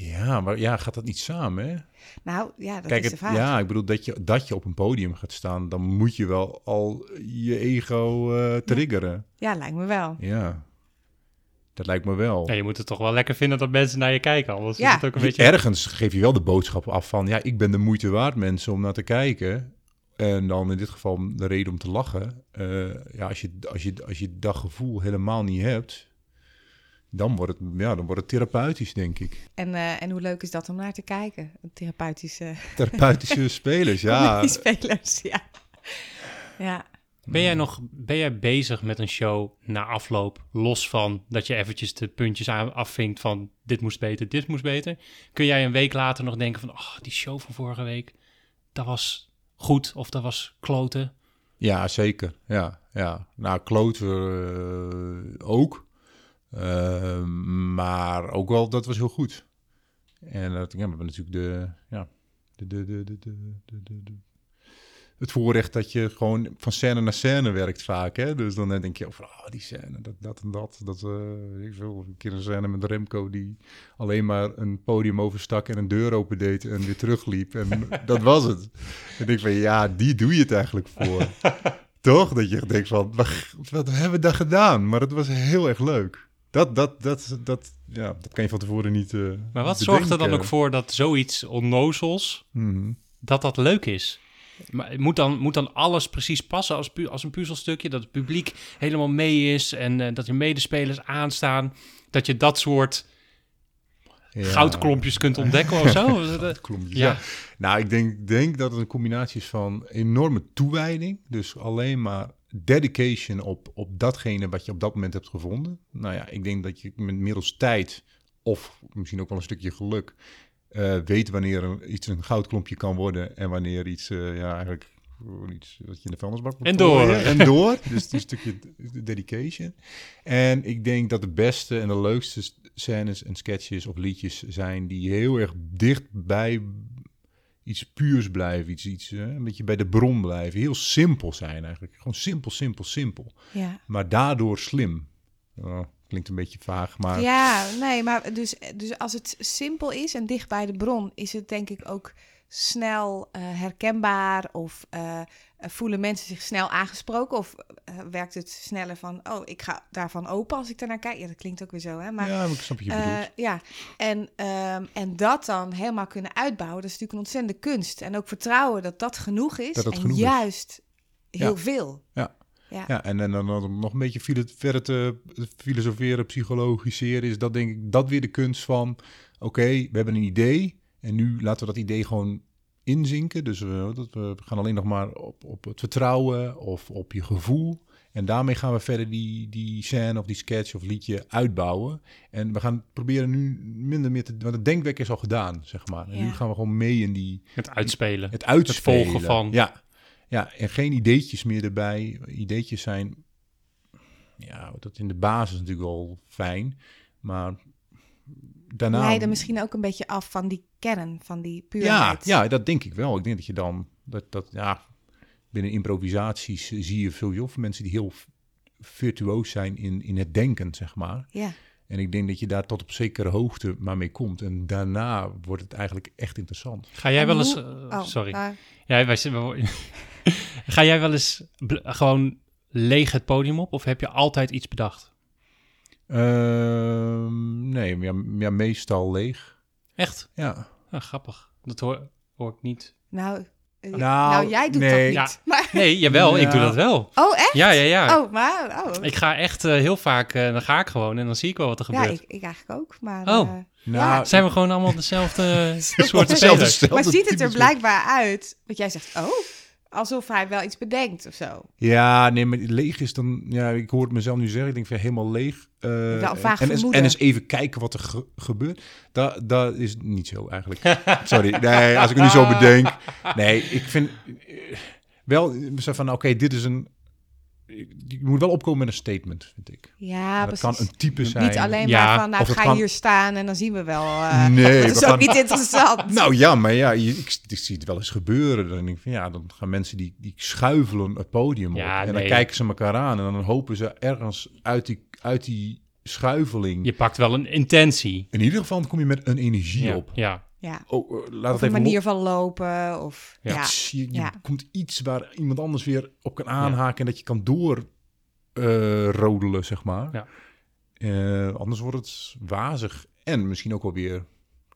ja, maar ja, gaat dat niet samen, hè? Nou, ja, dat Kijk, is de het, vraag. ja, ik bedoel, dat je, dat je op een podium gaat staan, dan moet je wel al je ego eh, triggeren. Ja, lijkt me wel. Ja. dat lijkt me wel. Ja, je moet het toch wel lekker vinden dat mensen naar je kijken. Anders Ja. is het ook een Je- beetje... Ergens geef je wel de boodschap af van, ja, ik ben de moeite waard, mensen, om naar te kijken. En dan in dit geval de reden om te lachen. Eh, ja, als je, als, je, als je dat gevoel helemaal niet hebt, dan wordt het, ja, dan wordt het therapeutisch, denk ik. En, eh, en hoe leuk is dat om naar te kijken? Een therapeutische Therapeutische spelers, ja. spelers, ja. Ja, Ben jij nog ben jij bezig met een show na afloop, los van dat je eventjes de puntjes aan, afvinkt van dit moest beter, dit moest beter? Kun jij een week later nog denken van, oh, die show van vorige week, dat was goed of dat was kloten? Ja, zeker. Ja, ja. Nou, kloten eh, ook. Eh, maar ook wel, dat was heel goed. En dat, ja, we hebben natuurlijk de, ja, de, de, de, de, de, de, de- het voorrecht dat je gewoon van scène naar scène werkt vaak. Hè? Dus dan denk je over, oh, die scène, dat, dat en dat. dat eh, ik veel, een keer een scène met Remco die alleen maar een podium overstak en een deur opendeed en weer terugliep. En dat was het. En ik denk van, ja, die doe je het eigenlijk voor. Toch? Dat je denkt van, wat, wat hebben we daar gedaan? Maar het was heel erg leuk. Dat, dat, dat, dat, ja, dat kan je van tevoren niet eh Maar wat zorgt er dan ook voor dat zoiets onnozels, Mhm. dat dat leuk is? Maar moet dan, moet dan alles precies passen als, pu- als een puzzelstukje? Dat het publiek helemaal mee is en eh, dat je medespelers aanstaan? Dat je dat soort Ja. goudklompjes kunt ontdekken of zo? Goudklompjes, Ja. ja. Nou, ik denk, denk dat het een combinatie is van enorme toewijding. Dus alleen maar dedication op, op datgene wat je op dat moment hebt gevonden. Nou ja, ik denk dat je met middels tijd of misschien ook wel een stukje geluk... eh, weet wanneer een, iets een goudklompje kan worden en wanneer iets, eh, ja, eigenlijk gewoon iets wat je in de vuilnisbak moet En door. En door. Dus een stukje dedication. En ik denk dat de beste en de leukste scènes en sketches of liedjes zijn die heel erg dicht bij iets puurs blijven. Iets, iets eh, een beetje bij de bron blijven. Heel simpel zijn eigenlijk. Gewoon simpel, simpel, simpel. ja. Maar daardoor slim. Oh, klinkt een beetje vaag, maar... Ja, nee, maar dus, dus als het simpel is en dicht bij de bron, is het denk ik ook snel eh, herkenbaar of eh, eh, voelen mensen zich snel aangesproken of werkt het sneller van, oh, ik ga daarvan open als ik daarnaar kijk. Ja, dat klinkt ook weer zo, hè? Maar ja, maar ik snap je bedoelt. ja, en, ehm, en dat dan helemaal kunnen uitbouwen, dat is natuurlijk een ontzettende kunst. En ook vertrouwen dat dat genoeg is Dat en genoeg is. juist heel Ja. veel. Ja. Ja. Ja, en, en dan, dan nog een beetje filo- verder te filosoferen, psychologiseren, is dat denk ik dat weer de kunst van oké, we hebben een idee en nu laten we dat idee gewoon inzinken. Dus we, dat we gaan alleen nog maar op, op het vertrouwen of op je gevoel. En daarmee gaan we verder die, die scène of die sketch of liedje uitbouwen. En we gaan proberen nu minder meer te... Want het denkwerk is al gedaan, zeg maar. En Ja. nu gaan we gewoon mee in die... Het uitspelen. Het uitspelen. volgen van. Ja, ja, en geen ideetjes meer erbij. Ideetjes zijn... Ja, dat in de basis natuurlijk wel fijn. Maar daarna... Leiden misschien ook een beetje af van die kern, van die Ja, puurheid. ja, dat denk ik wel. Ik denk dat je dan... Dat, dat, ja, binnen improvisaties zie je sowieso veel mensen die heel virtuoos zijn in, in het denken, zeg maar. ja. En ik denk dat je daar tot op zekere hoogte maar mee komt. En daarna wordt het eigenlijk echt interessant. Ga jij En wel eens... eh, Oh, sorry. nou, Ja, wij Ga jij wel eens gewoon leeg het podium op? Of heb je altijd iets bedacht? Ehm, nee, ja, ja, meestal leeg. Echt? Ja. Ah, grappig. Dat hoor, hoor ik niet. nou, eh, Nou, nou, jij doet nee. dat niet. Maar, Nee, jawel, ik doe Ja. dat wel. oh, echt? Ja, ja, ja. Oh, maar... Oh. Ik ga echt eh, heel vaak, eh, dan ga ik gewoon en dan zie ik wel wat er ja, gebeurt. ik, ik eigenlijk ook, maar... Oh. eh, Nou, Zijn we gewoon allemaal dezelfde soort spelers? maar ziet het er blijkbaar uit, want jij zegt, oh, alsof hij wel iets bedenkt of zo. Ja, nee, maar leeg is dan... Ja, ik hoor het mezelf nu zeggen. Ik denk van ja, helemaal leeg. eh, Wel een vaag en, en eens even kijken wat er ge- gebeurt. Dat, dat is niet zo eigenlijk. Sorry. Nee, als ik het nu zo bedenk. Nee, ik vind eh, wel van, oké, dit is een... Je moet wel opkomen met een statement, vind ik. Ja, dat precies. kan een type zijn. Niet alleen Ja, maar van, nou ga kan- hier staan en dan zien we wel. eh, Nee, dat is ook gaan- niet interessant. Nou ja, maar ja, je, ik, ik zie het wel eens gebeuren. Dan denk ik van ja, dan gaan mensen die, die schuivelen het podium Ja, op. En nee. dan kijken ze elkaar aan en dan hopen ze ergens uit die, uit die schuiveling. Je pakt wel een intentie. In ieder geval kom je met een energie Ja, op. ja. Ja. Oh, eh, laat Of het een even manier van lopen. Of, Ja. ja. Je, je Ja. komt iets waar iemand anders weer op kan aanhaken en dat je kan door eh, rodelen, zeg maar. Ja. Eh, anders wordt het wazig. En misschien ook wel weer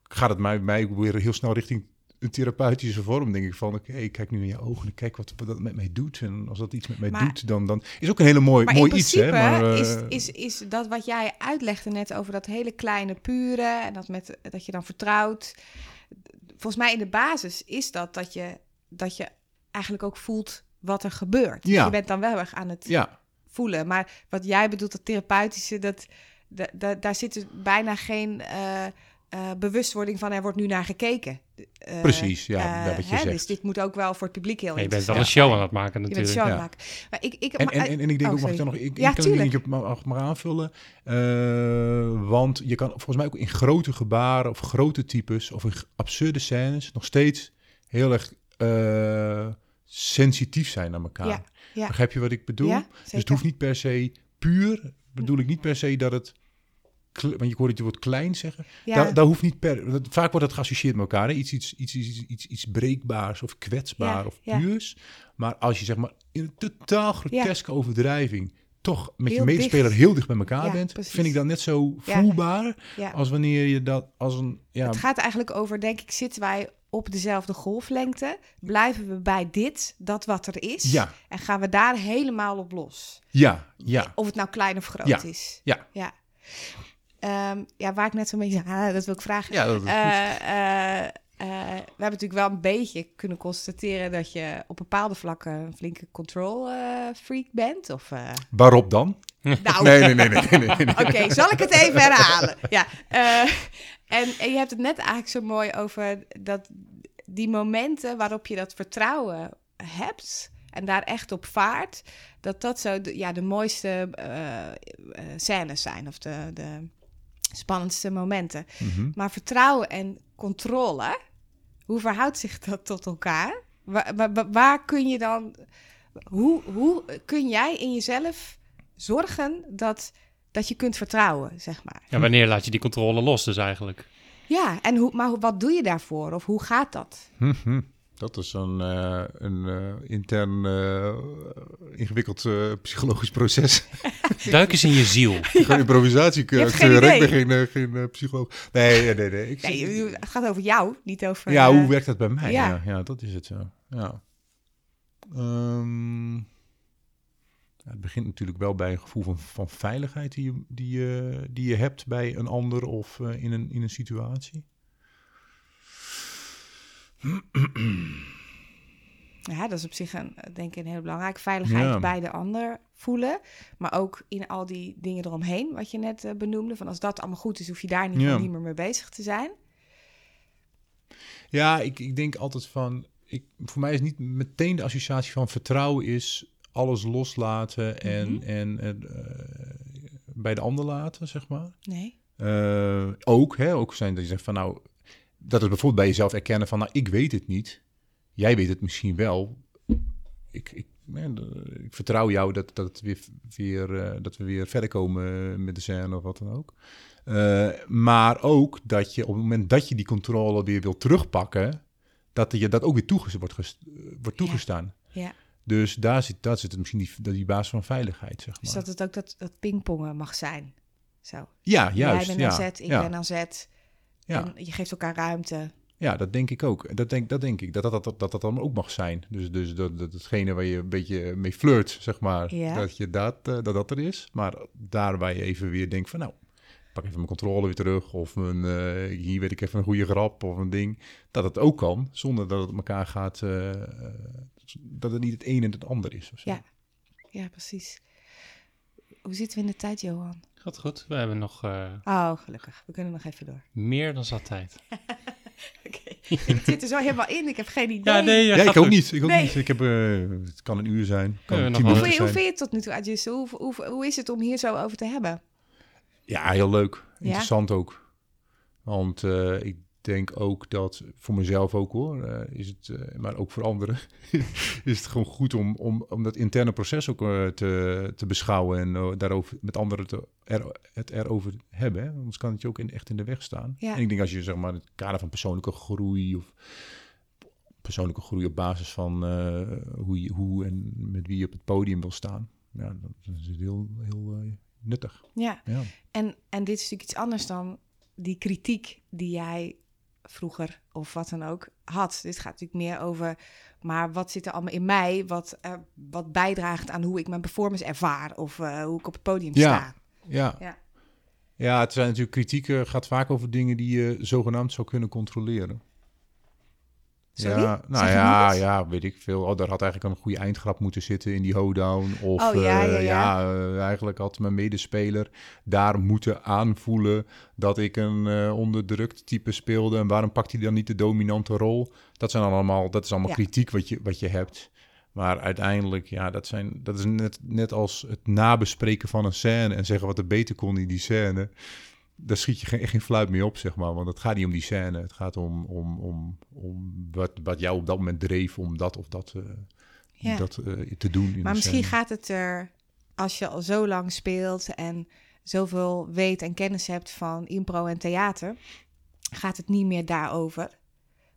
gaat het mij, mij weer heel snel richting een therapeutische vorm. Denk ik van, oké, ik kijk nu in je ogen en kijk wat, wat dat met mij doet. En als dat iets met mij Maar- doet, dan, dan is ook een hele mooi, Maar mooi in iets. Hè? Maar, eh, is, is, is dat wat jij uitlegde net over dat hele kleine pure en dat, met, dat je dan vertrouwt. Volgens mij in de basis is dat dat je, dat je eigenlijk ook voelt wat er gebeurt. Ja. Je bent dan wel erg aan het ja, voelen. Maar wat jij bedoelt, dat therapeutische, dat, da- da- daar zit dus bijna geen eh, eh, bewustwording van er wordt nu naar gekeken. Eh, Precies, ja, eh, ja, wat je hè, zegt. Dus dit moet ook wel voor het publiek heel Ja, je bent wel een show aan het maken Je bent natuurlijk. show aan Ja. het maken. Maar ik, ik, En, en, en, en ik denk oh, ook, mag ik sorry. dan nog, ik, Ja, ik kan tuurlijk. op mag maar aanvullen. Eh, want je kan volgens mij ook in grote gebaren of grote types of in absurde scènes nog steeds heel erg eh, sensitief zijn naar elkaar. Ja, ja. Begrijp je wat ik bedoel? Ja, dus het hoeft niet per se puur, bedoel ik niet per se dat het, want je hoort het woord klein zeggen. Ja. Daar, daar hoeft niet per, dat- vaak wordt het geassocieerd met elkaar. Hè? Iets, iets, iets, iets, iets, iets breekbaars of kwetsbaar Ja, of ja. puurs. Maar als je zeg maar in een totaal groteske overdrijving toch met je medespeler dicht. heel dicht bij elkaar Ja, bent, precies. vind ik dat net zo voelbaar Ja. als wanneer je dat als een ja, Het gaat eigenlijk over, denk ik, zitten wij op dezelfde golflengte? Blijven we bij dit, dat wat er is? ja, En gaan we daar helemaal op los? ja, ja, Of het nou klein of groot is. ja. Ja. Ehm, ja, waar ik net zo mee zei, ah, dat wil ik vragen. Ja, dat. Eh, eh, eh, we hebben natuurlijk wel een beetje kunnen constateren dat je op bepaalde vlakken een flinke control freak bent. Of, Waarop dan? nou, Nee, nee, nee, nee, nee, nee. Oké, zal ik het even herhalen? Ja. en, en je hebt het net eigenlijk zo mooi over dat die momenten waarop je dat vertrouwen hebt en daar echt op vaart, dat dat zo de, ja, de mooiste scènes zijn of de, de spannendste momenten. Mhm. Maar vertrouwen en controle, hoe verhoudt zich dat tot elkaar? Waar, waar, waar kun je dan, hoe, hoe kun jij in jezelf zorgen dat, dat je kunt vertrouwen, zeg maar? Ja, wanneer laat je die controle los dus eigenlijk? Ja, en hoe, maar wat doe je daarvoor? Of hoe gaat dat? Mhm. Dat is een, eh, een eh, intern eh, ingewikkeld eh, psychologisch proces. Duik eens in je ziel. Gewoon improvisatie. Je hebt geen ik ben geen, geen psycholoog. Nee, nee, nee. nee. Ik, Nee, je- het gaat over jou, niet over... ja, hoe werkt dat bij mij? ja. Ja, ja, dat is het zo. Ja. Ehm, ja, begint natuurlijk wel bij een gevoel van, van veiligheid die je, die, je, die je hebt bij een ander of eh, in, een, in een situatie. Ja, dat is op zich een, denk ik een heel belangrijk. Veiligheid Ja. bij de ander voelen. Maar ook in al die dingen eromheen, wat je net eh, benoemde. Van als dat allemaal goed is, hoef je daar geval Ja. niet meer mee bezig te zijn. Ja, ik, ik denk altijd van. Ik, voor mij is niet meteen de associatie van vertrouwen is alles loslaten en, Mhm. en eh, bij de ander laten, zeg maar. Nee. Eh, ook, hè, ook zijn dat je zegt van nou, dat is bijvoorbeeld bij jezelf erkennen van nou, ik weet het niet. Jij weet het misschien wel. Ik, ik, ik vertrouw jou dat, dat, weer, weer, eh, dat we weer verder komen met de scène of wat dan ook. Eh, maar ook dat je op het moment dat je die controle weer wil terugpakken, dat je dat ook weer toeges wordt, eh, wordt toegestaan. Ja. Dus daar zit, daar zit misschien die, die, basis van veiligheid, zeg maar. Dus dat het ook dat, dat pingpongen mag zijn. Zo. ja, juist. Jij bent ja, aan zet, ik ja, ben aan zet. Ja. En je geeft elkaar ruimte. Ja, dat denk ik ook. Dat denk, dat denk ik. Dat dat, dat, dat, dat dan ook mag zijn. Dus, dus dat, dat hetgene waar je een beetje mee flirt, zeg maar, Ja. dat, je dat, eh, dat dat er is. Maar daar waar je even weer denkt van, nou, pak even mijn controle weer terug. Of een, eh, hier weet ik even een goede grap of een ding. Dat het ook kan, zonder dat het elkaar gaat, eh, dat het niet het een en het ander is. Ja. Ja, precies. Hoe zitten we in de tijd, Johan? Gaat goed. We hebben nog eh, Oh, gelukkig. We kunnen nog even door. meer dan zat tijd. Oké. ik zit er zo helemaal in. Ik heb geen idee. Ja, nee, Ja, gaat ik ook goed. niet. Ik ook Nee. niet. Ik heb, eh, het kan een uur zijn, kan Ja, tien nog Hoe je, hoe zijn. vind je het tot nu toe, Adjus? Hoe, hoe, hoe is het om hier zo over te hebben? Ja, heel leuk. Ja? Interessant ook. Want eh, ik denk ook dat, voor mezelf ook hoor, eh, is het, eh, maar ook voor anderen, is het gewoon goed om, om, om dat interne proces ook eh, te, te beschouwen en daarover met anderen te, er, het erover hebben. Hè? Anders kan het je ook in, echt in de weg staan. Ja. En ik denk als je zeg maar in het kader van persoonlijke groei of persoonlijke groei op basis van hoe, je, hoe en met wie je op het podium wil staan, ja, dat is het heel, heel nuttig. Ja. Ja. En, en dit is natuurlijk iets anders dan die kritiek die jij vroeger of wat dan ook had. Dit gaat natuurlijk meer over, maar wat zit er allemaal in mij wat, wat bijdraagt aan hoe ik mijn performance ervaar of eh, hoe ik op het podium Ja. sta. Ja. Ja. Ja, het zijn natuurlijk kritieken gaat vaak over dingen die je zogenaamd zou kunnen controleren. Sorry? Ja, nou ja, ja, weet ik veel. Oh, daar had eigenlijk een goede eindgrap moeten zitten in die hoedown. Of Oh, ja, eh, ja, ja. eh, eigenlijk had mijn medespeler daar moeten aanvoelen dat ik een eh, onderdrukt type speelde. En waarom pakt hij dan niet de dominante rol? Dat zijn allemaal, dat is allemaal Ja. kritiek wat je, wat je hebt. Maar uiteindelijk, ja, dat, zijn, dat is net, net als het nabespreken van een scène en zeggen wat er beter kon in die scène. Daar schiet je geen, geen fluit mee op, zeg maar. Want het gaat niet om die scène. Het gaat om, om, om, om wat, wat jou op dat moment dreef om dat of dat, eh, Ja. dat eh, te doen. In Maar misschien scène. gaat het er, als je al zo lang speelt en zoveel weet en kennis hebt van impro en theater, gaat het niet meer daarover.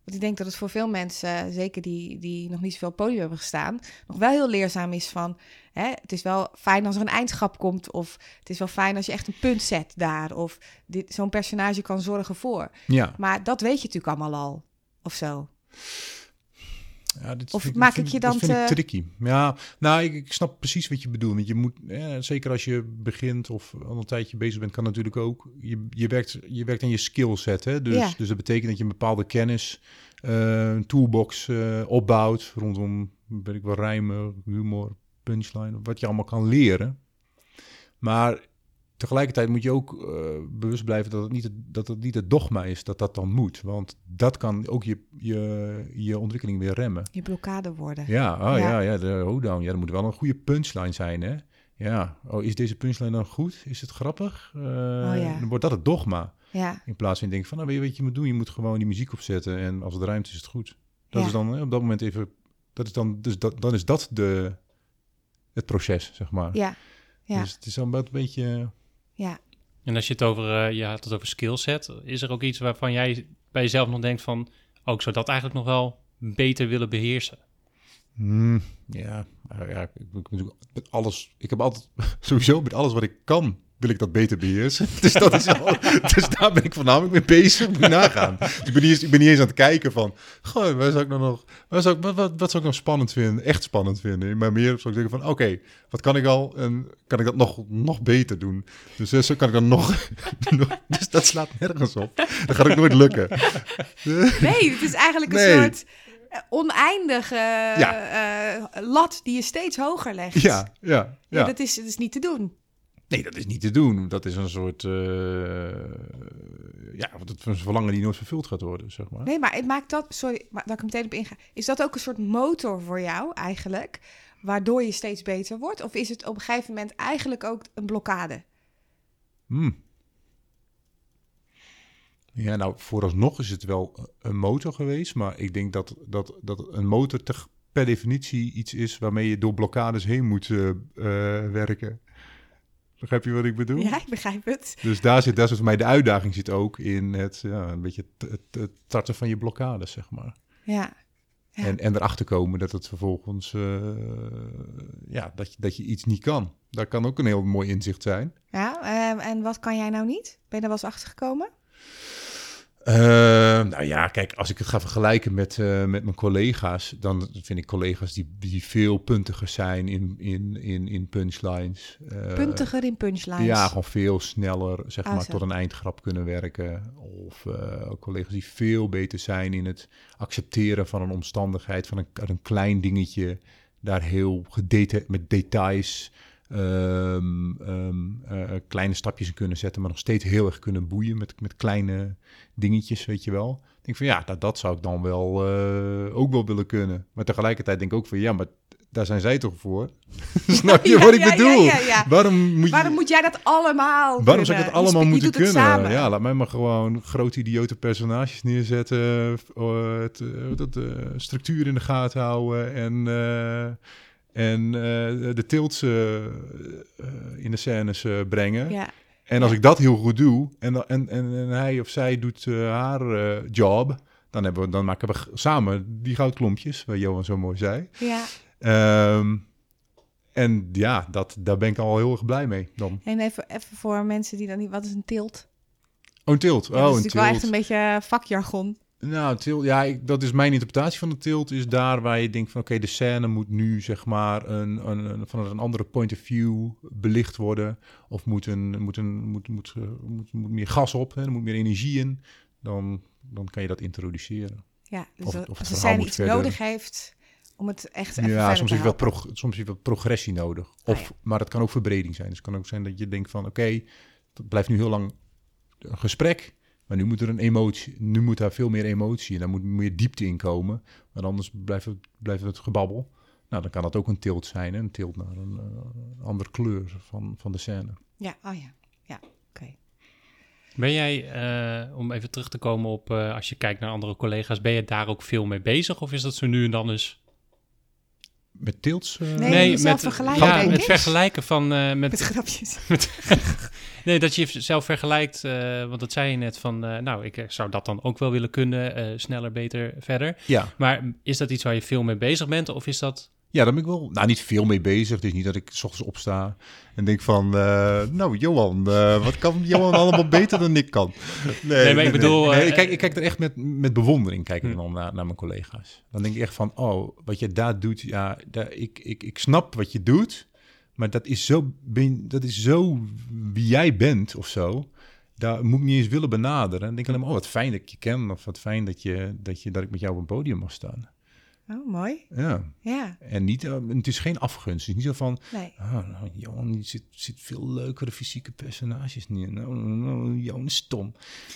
Want ik denk dat het voor veel mensen, zeker die, die nog niet zoveel podium hebben gestaan, nog wel heel leerzaam is van, hè, het is wel fijn als er een eindschap komt, of het is wel fijn als je echt een punt zet daar, of dit, zo'n personage kan zorgen voor. Ja, Maar dat weet je natuurlijk allemaal al, of zo. Ja dit Of vind maak vind ik je dat dan vind ik te- tricky. Ja, nou, ik, ik snap precies wat je bedoelt. Want je moet, ja, zeker als je begint of al een tijdje bezig bent, kan natuurlijk ook. Je, je, werkt, je werkt aan je skillset, hè? Dus, Ja. dus dat betekent dat je een bepaalde kennis, eh, een toolbox eh, opbouwt rondom, weet ik wel, rijmen, humor, punchline, wat je allemaal kan leren. Maar tegelijkertijd moet je ook eh, bewust blijven dat het, niet het, dat het niet het dogma is dat dat dan moet. Want dat kan ook je, je, je ontwikkeling weer remmen. Je blokkade worden. Ja, oh Ja. ja, ja, de hoedown. Ja, er moet wel een goede punchline zijn, hè? Ja, oh, is deze punchline dan goed? Is het grappig? Eh, ja. Dan wordt dat het dogma. Ja, In plaats van je denkt van, nou, weet je wat je moet doen? Je moet gewoon die muziek opzetten en als het ruimt is het goed. Dat Ja. is dan op dat moment even, dat is dan, dus dat, dan is dat de, het proces, zeg maar. ja, ja, Dus het is dan wel een beetje, ja. En als je het over, eh, je had het over skillset, is er ook iets waarvan jij bij jezelf nog denkt van, oh, ik zou dat eigenlijk nog wel beter willen beheersen? Hmm, ja, ja, ik, ik, ik, met alles, ik heb altijd sowieso met alles wat ik kan wil ik dat beter beheersen. Dus, dat is al, dus daar ben ik voornamelijk mee bezig. Moet je nagaan. Dus ik, ben niet eens, ik ben niet eens aan het kijken van... Goh, waar zou ik nou nog, waar zou ik, wat, wat, wat zou ik nog spannend vinden? Echt spannend vinden. Maar meer zou ik denken van... Oké, wat kan ik al? En kan ik dat nog, nog beter doen? Dus eh, zo kan ik dan nog. Dus dat slaat nergens op. Dat gaat ook nooit lukken. Nee, het is eigenlijk een Nee. soort eh, oneindige eh, lat die je steeds hoger legt. Ja, ja, Ja, ja. dat, is, dat is niet te doen. Nee, dat is niet te doen. Dat is een soort... eh, ja, het is een verlangen die nooit vervuld gaat worden, zeg maar. Nee, maar het maakt dat, sorry, maar dat ik er meteen op inga. Is dat ook een soort motor voor jou eigenlijk, waardoor je steeds beter wordt? Of is het op een gegeven moment eigenlijk ook een blokkade? Hmm. Ja, nou, vooralsnog is het wel een motor geweest, maar ik denk dat, dat, dat een motor te, per definitie iets is waarmee je door blokkades heen moet eh, eh, werken. Begrijp je wat ik bedoel? Ja, ik begrijp het. Dus daar zit, daar zit voor mij de uitdaging zit ook in het, ja, een beetje het, het, het tarten van je blokkades, zeg maar. Ja. Ja. En, en erachter komen dat het vervolgens, eh, ja, dat je, dat je iets niet kan. Dat kan ook een heel mooi inzicht zijn. Ja, eh, en wat kan jij nou niet? Ben je er wel eens achter gekomen? Eh, nou ja, kijk, als ik het ga vergelijken met, eh, met mijn collega's, dan vind ik collega's die, die veel puntiger zijn in, in, in, in punchlines. Eh, Puntiger in punchlines. Ja, gewoon veel sneller zeg Ah, maar, zo. tot een eindgrap kunnen werken. Of eh, collega's die veel beter zijn in het accepteren van een omstandigheid, van een, een klein dingetje, daar heel gedeta met details ehm, ehm, eh, kleine stapjes in kunnen zetten, maar nog steeds heel erg kunnen boeien met, met kleine dingetjes, weet je wel. Ik denk van ja, dat, dat zou ik dan wel eh, ook wel willen kunnen. Maar tegelijkertijd denk ik ook van ja, maar daar zijn zij toch voor? Snap je Ja, wat ik ja, bedoel? ja. Waarom moet je... Waarom moet jij dat allemaal Waarom zou ik? Je allemaal je moeten kunnen? Ja, laat mij maar gewoon grote idiote personages neerzetten. eh, het, dat, structuur in de gaten houden. En, en eh, de tilts eh, eh, in de scènes brengen. Ja. En als ik dat heel goed doe en, en, en, en hij of zij doet haar job, dan, hebben we, dan maken we samen die goudklompjes, wat Johan zo mooi zei. ja. Ehm, en ja, dat, daar ben ik al heel erg blij mee dan. En even, even voor mensen die dan niet... Wat is een tilt? Oh, een tilt. Ja, Oh, dat is een natuurlijk wel echt tilt. een beetje vakjargon. Nou, tilt, ja, ik, dat is mijn interpretatie van de tilt. Is daar waar je denkt van, oké, de scène moet nu zeg maar een, een, een, vanuit een andere point of view belicht worden. Of moet, een, moet, een, moet, moet, eh, moet, moet meer gas op, hè, er moet meer energie in. Dan, dan kan je dat introduceren. Ja, dus Of- dat- of als de scène iets verder. nodig heeft om het echt even ja, verder soms te is, wel prog- soms is wel progressie nodig. Of, ja. Maar het kan ook verbreding zijn. Dus het kan ook zijn dat je denkt van, oké, het blijft nu heel lang een gesprek. Maar nu moet er een emotie, nu moet daar veel meer emotie en daar moet meer diepte in komen. Want anders blijft het, blijft het gebabbel. Nou, dan kan dat ook een tilt zijn, een tilt naar een eh, andere kleur van, van de scène. Ja, oh ja. Ja, oké. Ben jij, eh, om even terug te komen op, eh, als je kijkt naar andere collega's, ben je daar ook veel mee bezig? Of is dat zo nu en dan eens... Met tilts? eh, Nee, jezelf met, vergelijken, ja, met vergelijken van... eh, met, Met grapjes. nee, dat je jezelf vergelijkt, eh, want dat zei je net van... eh, nou, ik zou dat dan ook wel willen kunnen, eh, sneller, beter, verder. Ja. Maar is dat iets waar je veel mee bezig bent? Of is dat... Ja, daar ben ik wel, nou niet veel mee bezig. Het is niet dat ik s ochtends opsta en denk van, eh, nou Johan, eh, wat kan Johan allemaal beter dan ik kan? Nee, maar ik bedoel, nee, eh, ik, kijk, ik kijk er echt met, met bewondering kijk ik Hm. dan naar, naar mijn collega's. Dan denk ik echt van, oh, wat je daar doet, ja, daar, ik, ik, ik snap wat je doet, maar dat is zo, ben, dat is zo wie jij bent of zo. Daar moet ik niet eens willen benaderen. En denk alleen maar, oh, wat fijn dat ik je ken. Of wat fijn dat, je, dat, je, dat ik met jou op een podium mag staan. Oh, mooi. Ja. Ja, En niet, eh, het is geen afgunst. Het is niet zo van, nee. nou, Johan zit, zit veel leukere fysieke personages neer. Nou, nou, Johan is stom.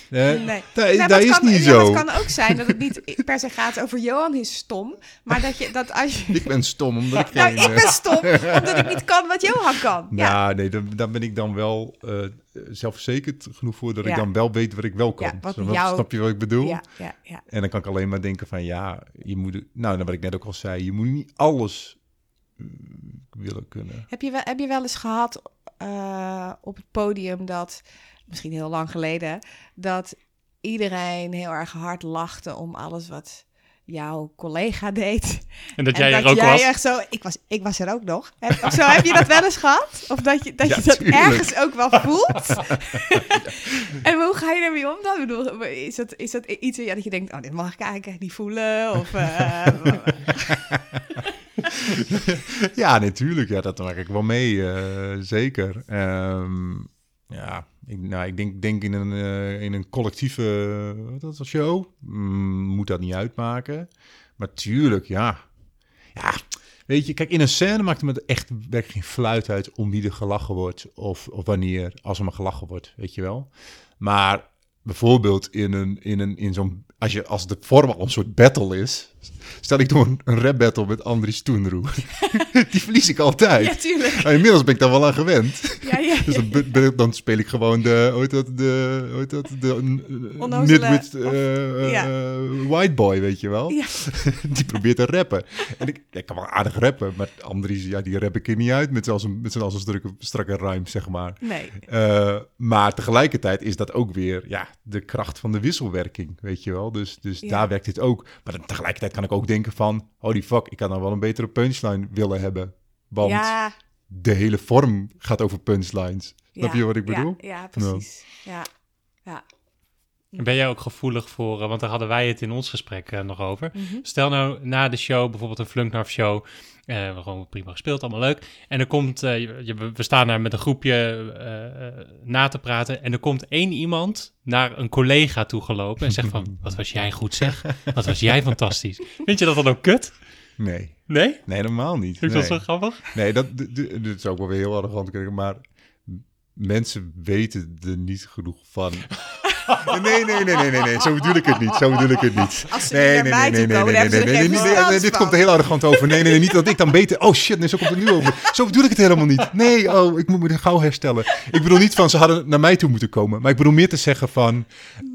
Eh, Nee. Dat, Nou, is kan, niet ja, zo. Het kan ook zijn dat het niet per se gaat over Johan is stom, maar dat je dat als je. Ik ben stom omdat ik Nou, ik ben stom omdat ik niet kan wat Johan kan. Ja, Nou, nee, dan, dan ben ik dan wel eh, zelfverzekerd genoeg voor dat ik dan wel weet wat ik wel kan. Ja, wat Snap- jou- Snap je wat ik bedoel? ja, ja, ja. En dan kan ik alleen maar denken van ja, je moet, nou, wat ik net ook al zei, je moet niet alles mm, willen kunnen. Heb, je wel, heb je wel eens gehad eh, op het podium dat, misschien heel lang geleden, dat iedereen heel erg hard lachte om alles wat jouw collega deed. En dat en jij dat er ook jij was. echt zo, ik was, ik was er ook nog. Heb, of zo, heb je dat wel eens gehad? Of dat je dat, Ja, je dat tuurlijk. ergens ook wel voelt? en hoe ga je ermee om dan? Ik bedoel, is dat, is dat iets ja, dat je denkt, oh, dit mag ik eigenlijk echt niet voelen? Of, eh, ja, natuurlijk. Ja, dat maak ik wel mee. eh, zeker. Ehm, ja, ik, nou, ik denk, denk in, een, eh, in een collectieve eh, dat, show mm, moet dat niet uitmaken. Maar tuurlijk, ja. Ja, weet je, kijk, in een scène maakt het echt werkelijk geen fluit uit om wie er gelachen wordt of, of wanneer, als er maar gelachen wordt, weet je wel. Maar bijvoorbeeld in, een, in, een, in zo'n, als, je, als de vorm al een soort battle is, stel ik door een, rap battle met Andries Stoenroe. Die verlies ik altijd. ja, tuurlijk. Maar inmiddels ben ik daar wel aan gewend. Ja, ja, Dus dan, speel ik gewoon de, heet dat, de, heet dat, de uh, nitwit of- eh, eh, white boy, weet je wel. Ja. Die probeert te rappen. En ik, ik kan wel aardig rappen, maar Andries, ja, die rap ik er niet uit met een, met als een strakke, strakke rhyme, zeg maar. Nee. Eh, maar tegelijkertijd is dat ook weer ja, de kracht van de wisselwerking, weet je wel. Dus, dus daar werkt dit ook. Maar dan, tegelijkertijd kan ik ook denken van... holy fuck, ik had dan wel een betere punchline willen hebben. Want Ja, de hele vorm gaat over punchlines. Snap ja, je wat ik bedoel? Ja, precies. Ja, ja. Ben jij ook gevoelig voor, eh, want daar hadden wij het in ons gesprek eh, nog over. Mhm. Stel nou na de show, bijvoorbeeld een Flunknarf show, we gewoon prima gespeeld, allemaal leuk. En er komt, je- je- we staan daar met een groepje na te praten en er komt één iemand naar een collega toegelopen en zegt van, wat was jij goed zeg, wat was jij fantastisch. Vind je dat dan ook kut? Nee, Nee? Vind nee, helemaal niet. je Nee, dat zo grappig? nee dat, d- d- dit is ook wel weer heel arrogant. Maar mensen weten er niet genoeg van. Nee, nee, nee, nee, nee, nee, zo bedoel ik het niet. Zo bedoel ik het niet. Nee, nee, nee, nee, nee, nee, nee, nee, geen nee, nee, verstand nee, dit komt er heel arrogant over. Nee, nee, nee, niet dat ik dan beter... Oh shit, nee, zo komt het nu over. Zo bedoel ik het helemaal niet. Nee, oh, ik moet me gauw herstellen. Ik bedoel niet van ze hadden naar mij toe moeten komen. Maar ik bedoel meer te zeggen van...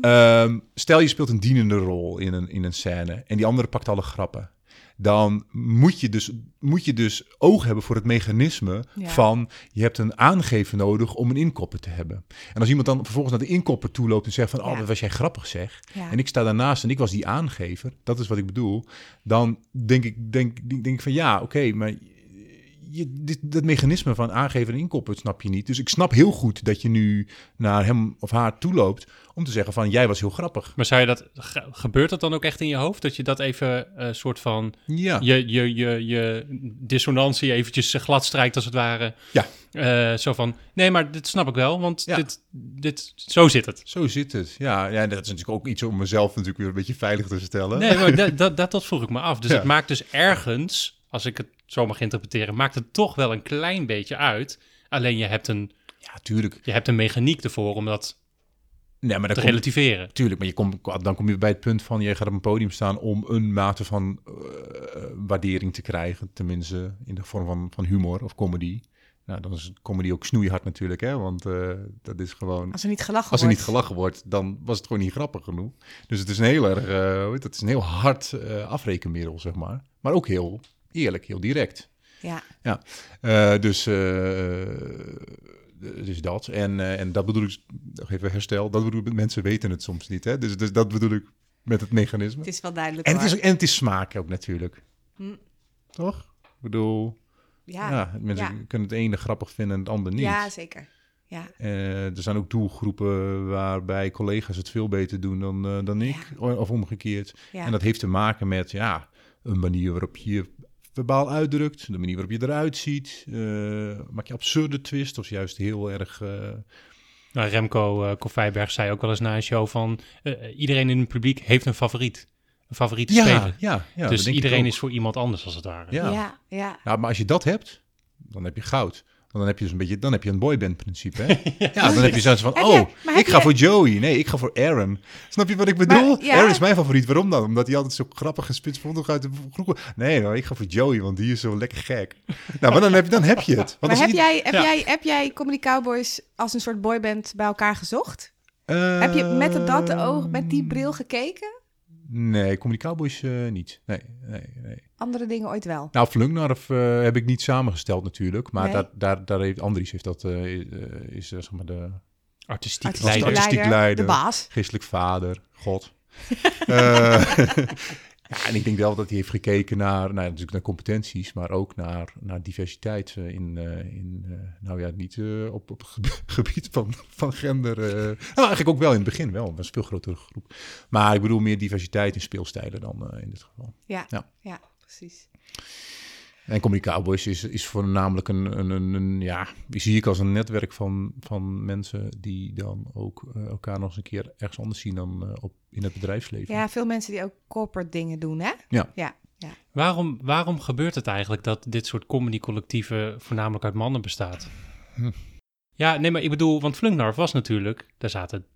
ehm, stel je speelt een dienende rol in een, in een scène... en die andere pakt alle grappen. Dan moet je, dus, moet je dus oog hebben voor het mechanisme Ja. van... je hebt een aangever nodig om een inkopper te hebben. En als iemand dan vervolgens naar de inkopper toe loopt en zegt van... oh, wat was jij grappig zeg. Ja. En ik sta daarnaast en ik was die aangever. Dat is wat ik bedoel. Dan denk ik, denk, denk, denk ik van ja, oké, maar je, dit, dat mechanisme van aangeven en inkoppen snap je niet. Dus ik snap heel goed dat je nu naar hem of haar toe loopt om te zeggen van jij was heel grappig. Maar zou je dat, ge- gebeurt dat dan ook echt in je hoofd? Dat je dat even een soort van, Ja, je, je, je, je dissonantie eventjes eh, glad strijkt als het ware? Ja. Eh, zo van, nee, maar dit snap ik wel, want Ja. dit, dit, zo zit het. zo zit het. Ja, ja, dat is natuurlijk ook iets om mezelf natuurlijk weer een beetje veilig te stellen. Nee, maar dat, dat, dat, dat vroeg ik me af. Dus Ja. het maakt dus ergens, als ik het zo mag interpreteren, maakt het toch wel een klein beetje uit. Alleen je hebt een, Ja, tuurlijk. je hebt een mechaniek ervoor om dat Nee, maar te kom, relativeren. tuurlijk, maar je komt, dan kom je bij het punt van je gaat op een podium staan om een mate van eh, waardering te krijgen. Tenminste, in de vorm van, van humor of comedy. Nou, dan is comedy ook snoeihard natuurlijk, hè? Want eh, dat is gewoon... Als er niet gelachen Als er wordt. niet gelachen wordt, dan was het gewoon niet grappig genoeg. Dus het is een heel erg, eh, hoe heet dat? Het is een heel hard eh, afrekenmiddel, zeg maar. Maar ook heel eerlijk, heel direct. Ja, Eh, dus, eh, dus dat. En, en dat bedoel ik, nog even herstel, dat bedoel ik, mensen weten het soms niet. Hè? Dus, dus dat bedoel ik met het mechanisme. het is wel duidelijk En het, is, en het is smaak ook natuurlijk. Hm. Toch? Ik bedoel, Ja, ja, mensen ja. kunnen het ene grappig vinden en het ander niet. ja, zeker. Ja, er zijn ook doelgroepen waarbij collega's het veel beter doen dan, dan ik, of omgekeerd. ja. En dat heeft te maken met ja, een manier waarop je verbaal uitdrukt, de manier waarop je eruit ziet. Eh, maak je absurde twist of juist heel erg. eh, Nou, Remco uh, Koffijberg zei ook wel eens na een show van... eh, iedereen in het publiek heeft een favoriet. Een favoriete ja, speler. ja, ja. dus iedereen is voor iemand anders als het ware. Ja. ja, ja. Nou, maar als je dat hebt, dan heb je goud. Dan heb je dus een beetje, dan heb je een boyband principe. Hè? ja, dan heb je zoiets van, Heb oh, ik ga voor Joey. Nee, ik ga voor Aaron. Snap je wat ik bedoel? Maar, ja. Aaron is mijn favoriet. Waarom dan? Omdat hij altijd zo grappig en spitsvondig uit de groepen. Nee, nou, ik ga voor Joey, want die is zo lekker gek. nou, maar dan heb, je- dan heb je het. Want Maar heb jij, heb, Ja. jij, heb jij Comedy Cowboys als een soort boyband bij elkaar gezocht? Eh, heb je met dat oog, met die bril gekeken? Nee, Comedy Cowboys eh, niet. Nee, nee, nee. Andere dingen ooit wel? Nou, Flunknarf eh heb ik niet samengesteld natuurlijk. Maar Nee. daar, daar, daar heeft Andries heeft dat, eh, is, is zeg maar de Artistiek Artistiek leider. artistiek leider. de baas. geestelijk vader, God. Ja, en ik denk wel dat hij heeft gekeken naar, nou, natuurlijk naar competenties, maar ook naar, naar diversiteit eh, in, eh, in eh, nou ja, niet op, op het gebied van, van gender. nou, eigenlijk ook wel in het begin wel, een veel grotere groep. Maar ik bedoel meer diversiteit in speelstijlen dan in dit geval. Ja, Ja. ja. precies. En Comedy Cowboys is, is voornamelijk een, een, een, een, ja, die zie ik als een netwerk van, van mensen die dan ook eh, elkaar nog eens een keer ergens anders zien dan eh, op, in het bedrijfsleven. Ja, veel mensen die ook corporate dingen doen, hè? Ja. Ja, ja. Waarom, waarom gebeurt het eigenlijk dat dit soort comedycollectieven voornamelijk uit mannen bestaat? Hm. Ja, nee, maar ik bedoel, want Flunknarf was natuurlijk, daar zaten...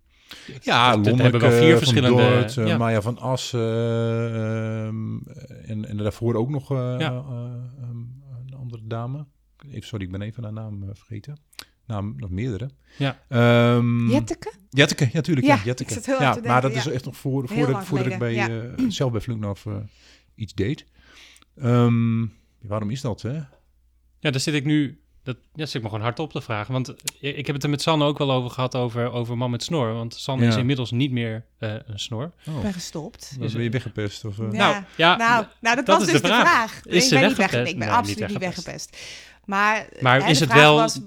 Ja, Lonneke, hebben wel vier Van verschillende... Dort, eh, ja. Maya van Assen eh, ehm, en, en daarvoor ook nog eh, Ja. eh, ehm, een andere dame. Even, sorry, ik ben even haar naam vergeten. Naam, nog meerdere. Ja. Ehm, Jetteke? Jetteke, ja, tuurlijk. Ja, Ja, Jetteke. ik zat heel ja, maar dat is echt nog voor, voordat, ik bij, eh, zelf bij Vlunknaf eh iets deed. Ehm, waarom is dat, hè? Ja, daar zit ik nu... Dat ja, zit ik me gewoon hard op te vragen. Want ik heb het er met Sanne ook wel over gehad, over, over man met snor. Want Sanne Ja. is inmiddels niet meer eh, een snor. Oh, Ik ben gestopt. dan ben je weggepest? Of, eh? Ja. Nou, ja, nou, nou, dat, dat was dus de de vraag. Is ik ze ben niet weggepest? weg, ik ben Nee, absoluut niet niet weggepest. Maar, Maar hè, is de het vraag wel- was,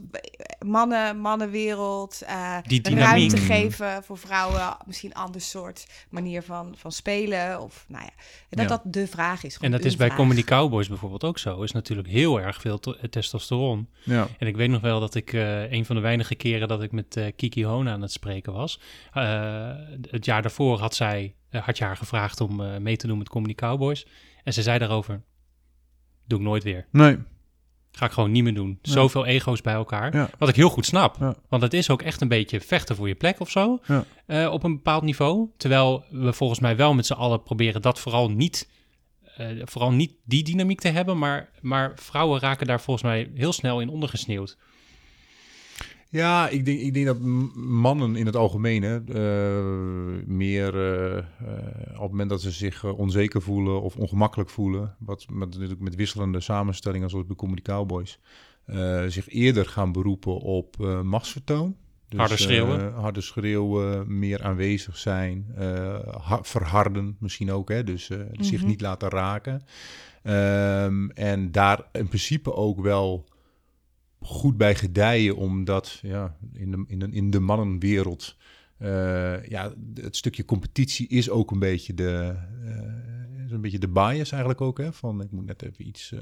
mannen, mannenwereld, eh, Die dynamiek. ruimte Mm. geven voor vrouwen, misschien een ander soort manier van, van spelen. Of, nou ja, dat Ja. dat de vraag is. En dat is bij vraag. Comedy Cowboys bijvoorbeeld ook zo. Is natuurlijk heel erg veel eh, testosteron. Ja. En ik weet nog wel dat ik eh, een van de weinige keren dat ik met eh, Kiki Hona aan het spreken was. eh, het jaar daarvoor had zij, eh, had je haar gevraagd om eh, mee te doen met Comedy Cowboys. En ze zei daarover, doe ik nooit weer. Nee. Ga ik gewoon niet meer doen. Zoveel ego's bij elkaar. Wat ik heel goed snap. Want het is ook echt een beetje vechten voor je plek of zo. Eh, op een bepaald niveau. Terwijl we volgens mij wel met z'n allen proberen dat vooral niet... eh, vooral niet die dynamiek te hebben. Maar, maar vrouwen raken daar volgens mij heel snel in ondergesneeuwd. Ja, ik denk, ik denk dat mannen in het algemeen hè, eh, meer eh, eh, op het moment dat ze zich onzeker voelen of ongemakkelijk voelen, wat met, natuurlijk met wisselende samenstellingen zoals bij Comedy Cowboys, eh, zich eerder gaan beroepen op eh, machtsvertoon. Dus, Harder schreeuwen. eh, harder schreeuwen, meer aanwezig zijn, eh, ha- verharden misschien ook, hè, dus eh, zich Mhm. niet laten raken. Ehm, en daar in principe ook wel goed bij gedijen, omdat ja, in, de, in, de, in de mannenwereld, eh, ja, het stukje competitie is ook een beetje de, eh, is een beetje de bias eigenlijk ook, hè, van ik moet net even iets eh,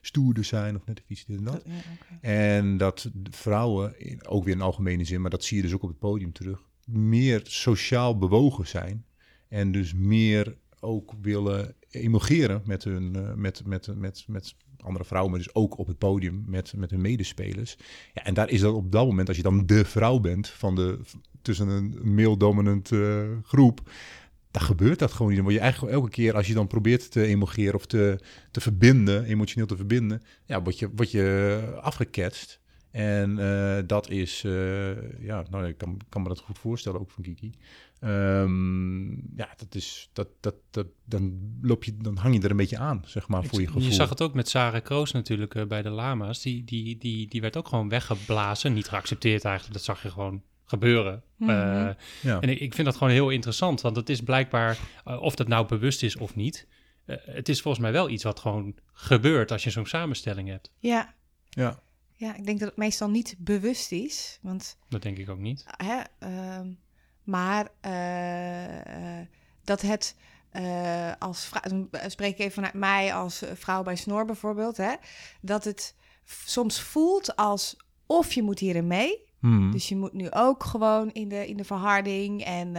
stoerder zijn of net even iets dit en dat. Ja. En dat vrouwen, ook weer in algemene zin, maar dat zie je dus ook op het podium terug, meer sociaal bewogen zijn. En dus meer ook willen emogeren met hun, met, met, met, met andere vrouwen, maar dus ook op het podium met, met hun medespelers. Ja, en daar is dat op dat moment, als je dan de vrouw bent van de, tussen een male-dominant eh, groep, dan gebeurt dat gewoon niet. Dan je eigenlijk elke keer als je dan probeert te emogeren of te, te verbinden, emotioneel te verbinden, ja, word je, word je afgeketst. En eh, dat is, eh, ja, nou, ik kan, kan me dat goed voorstellen, ook van Kiki. Ehm, ja, dat is, dat, dat, dat, dan loop je, dan hang je er een beetje aan, zeg maar, voor je gevoel. Je zag het ook met Sarah Kroos natuurlijk eh, bij de Lama's. Die, die, die, die werd ook gewoon weggeblazen. Niet geaccepteerd eigenlijk. Dat zag je gewoon gebeuren. Mhm. Eh, Ja. En ik, ik vind dat gewoon heel interessant. Want het is blijkbaar, eh, of dat nou bewust is of niet... eh, het is volgens mij wel iets wat gewoon gebeurt als je zo'n samenstelling hebt. Ja, ja. ja, ik denk dat het meestal niet bewust is. Want Dat denk ik ook niet. Hè, ehm, maar eh, eh, dat het eh, als spreek ik even vanuit mij als vrouw bij Snor bijvoorbeeld, hè, dat het soms voelt als of je moet hierin mee. Hmm. Dus je moet nu ook gewoon in de, in de verharding en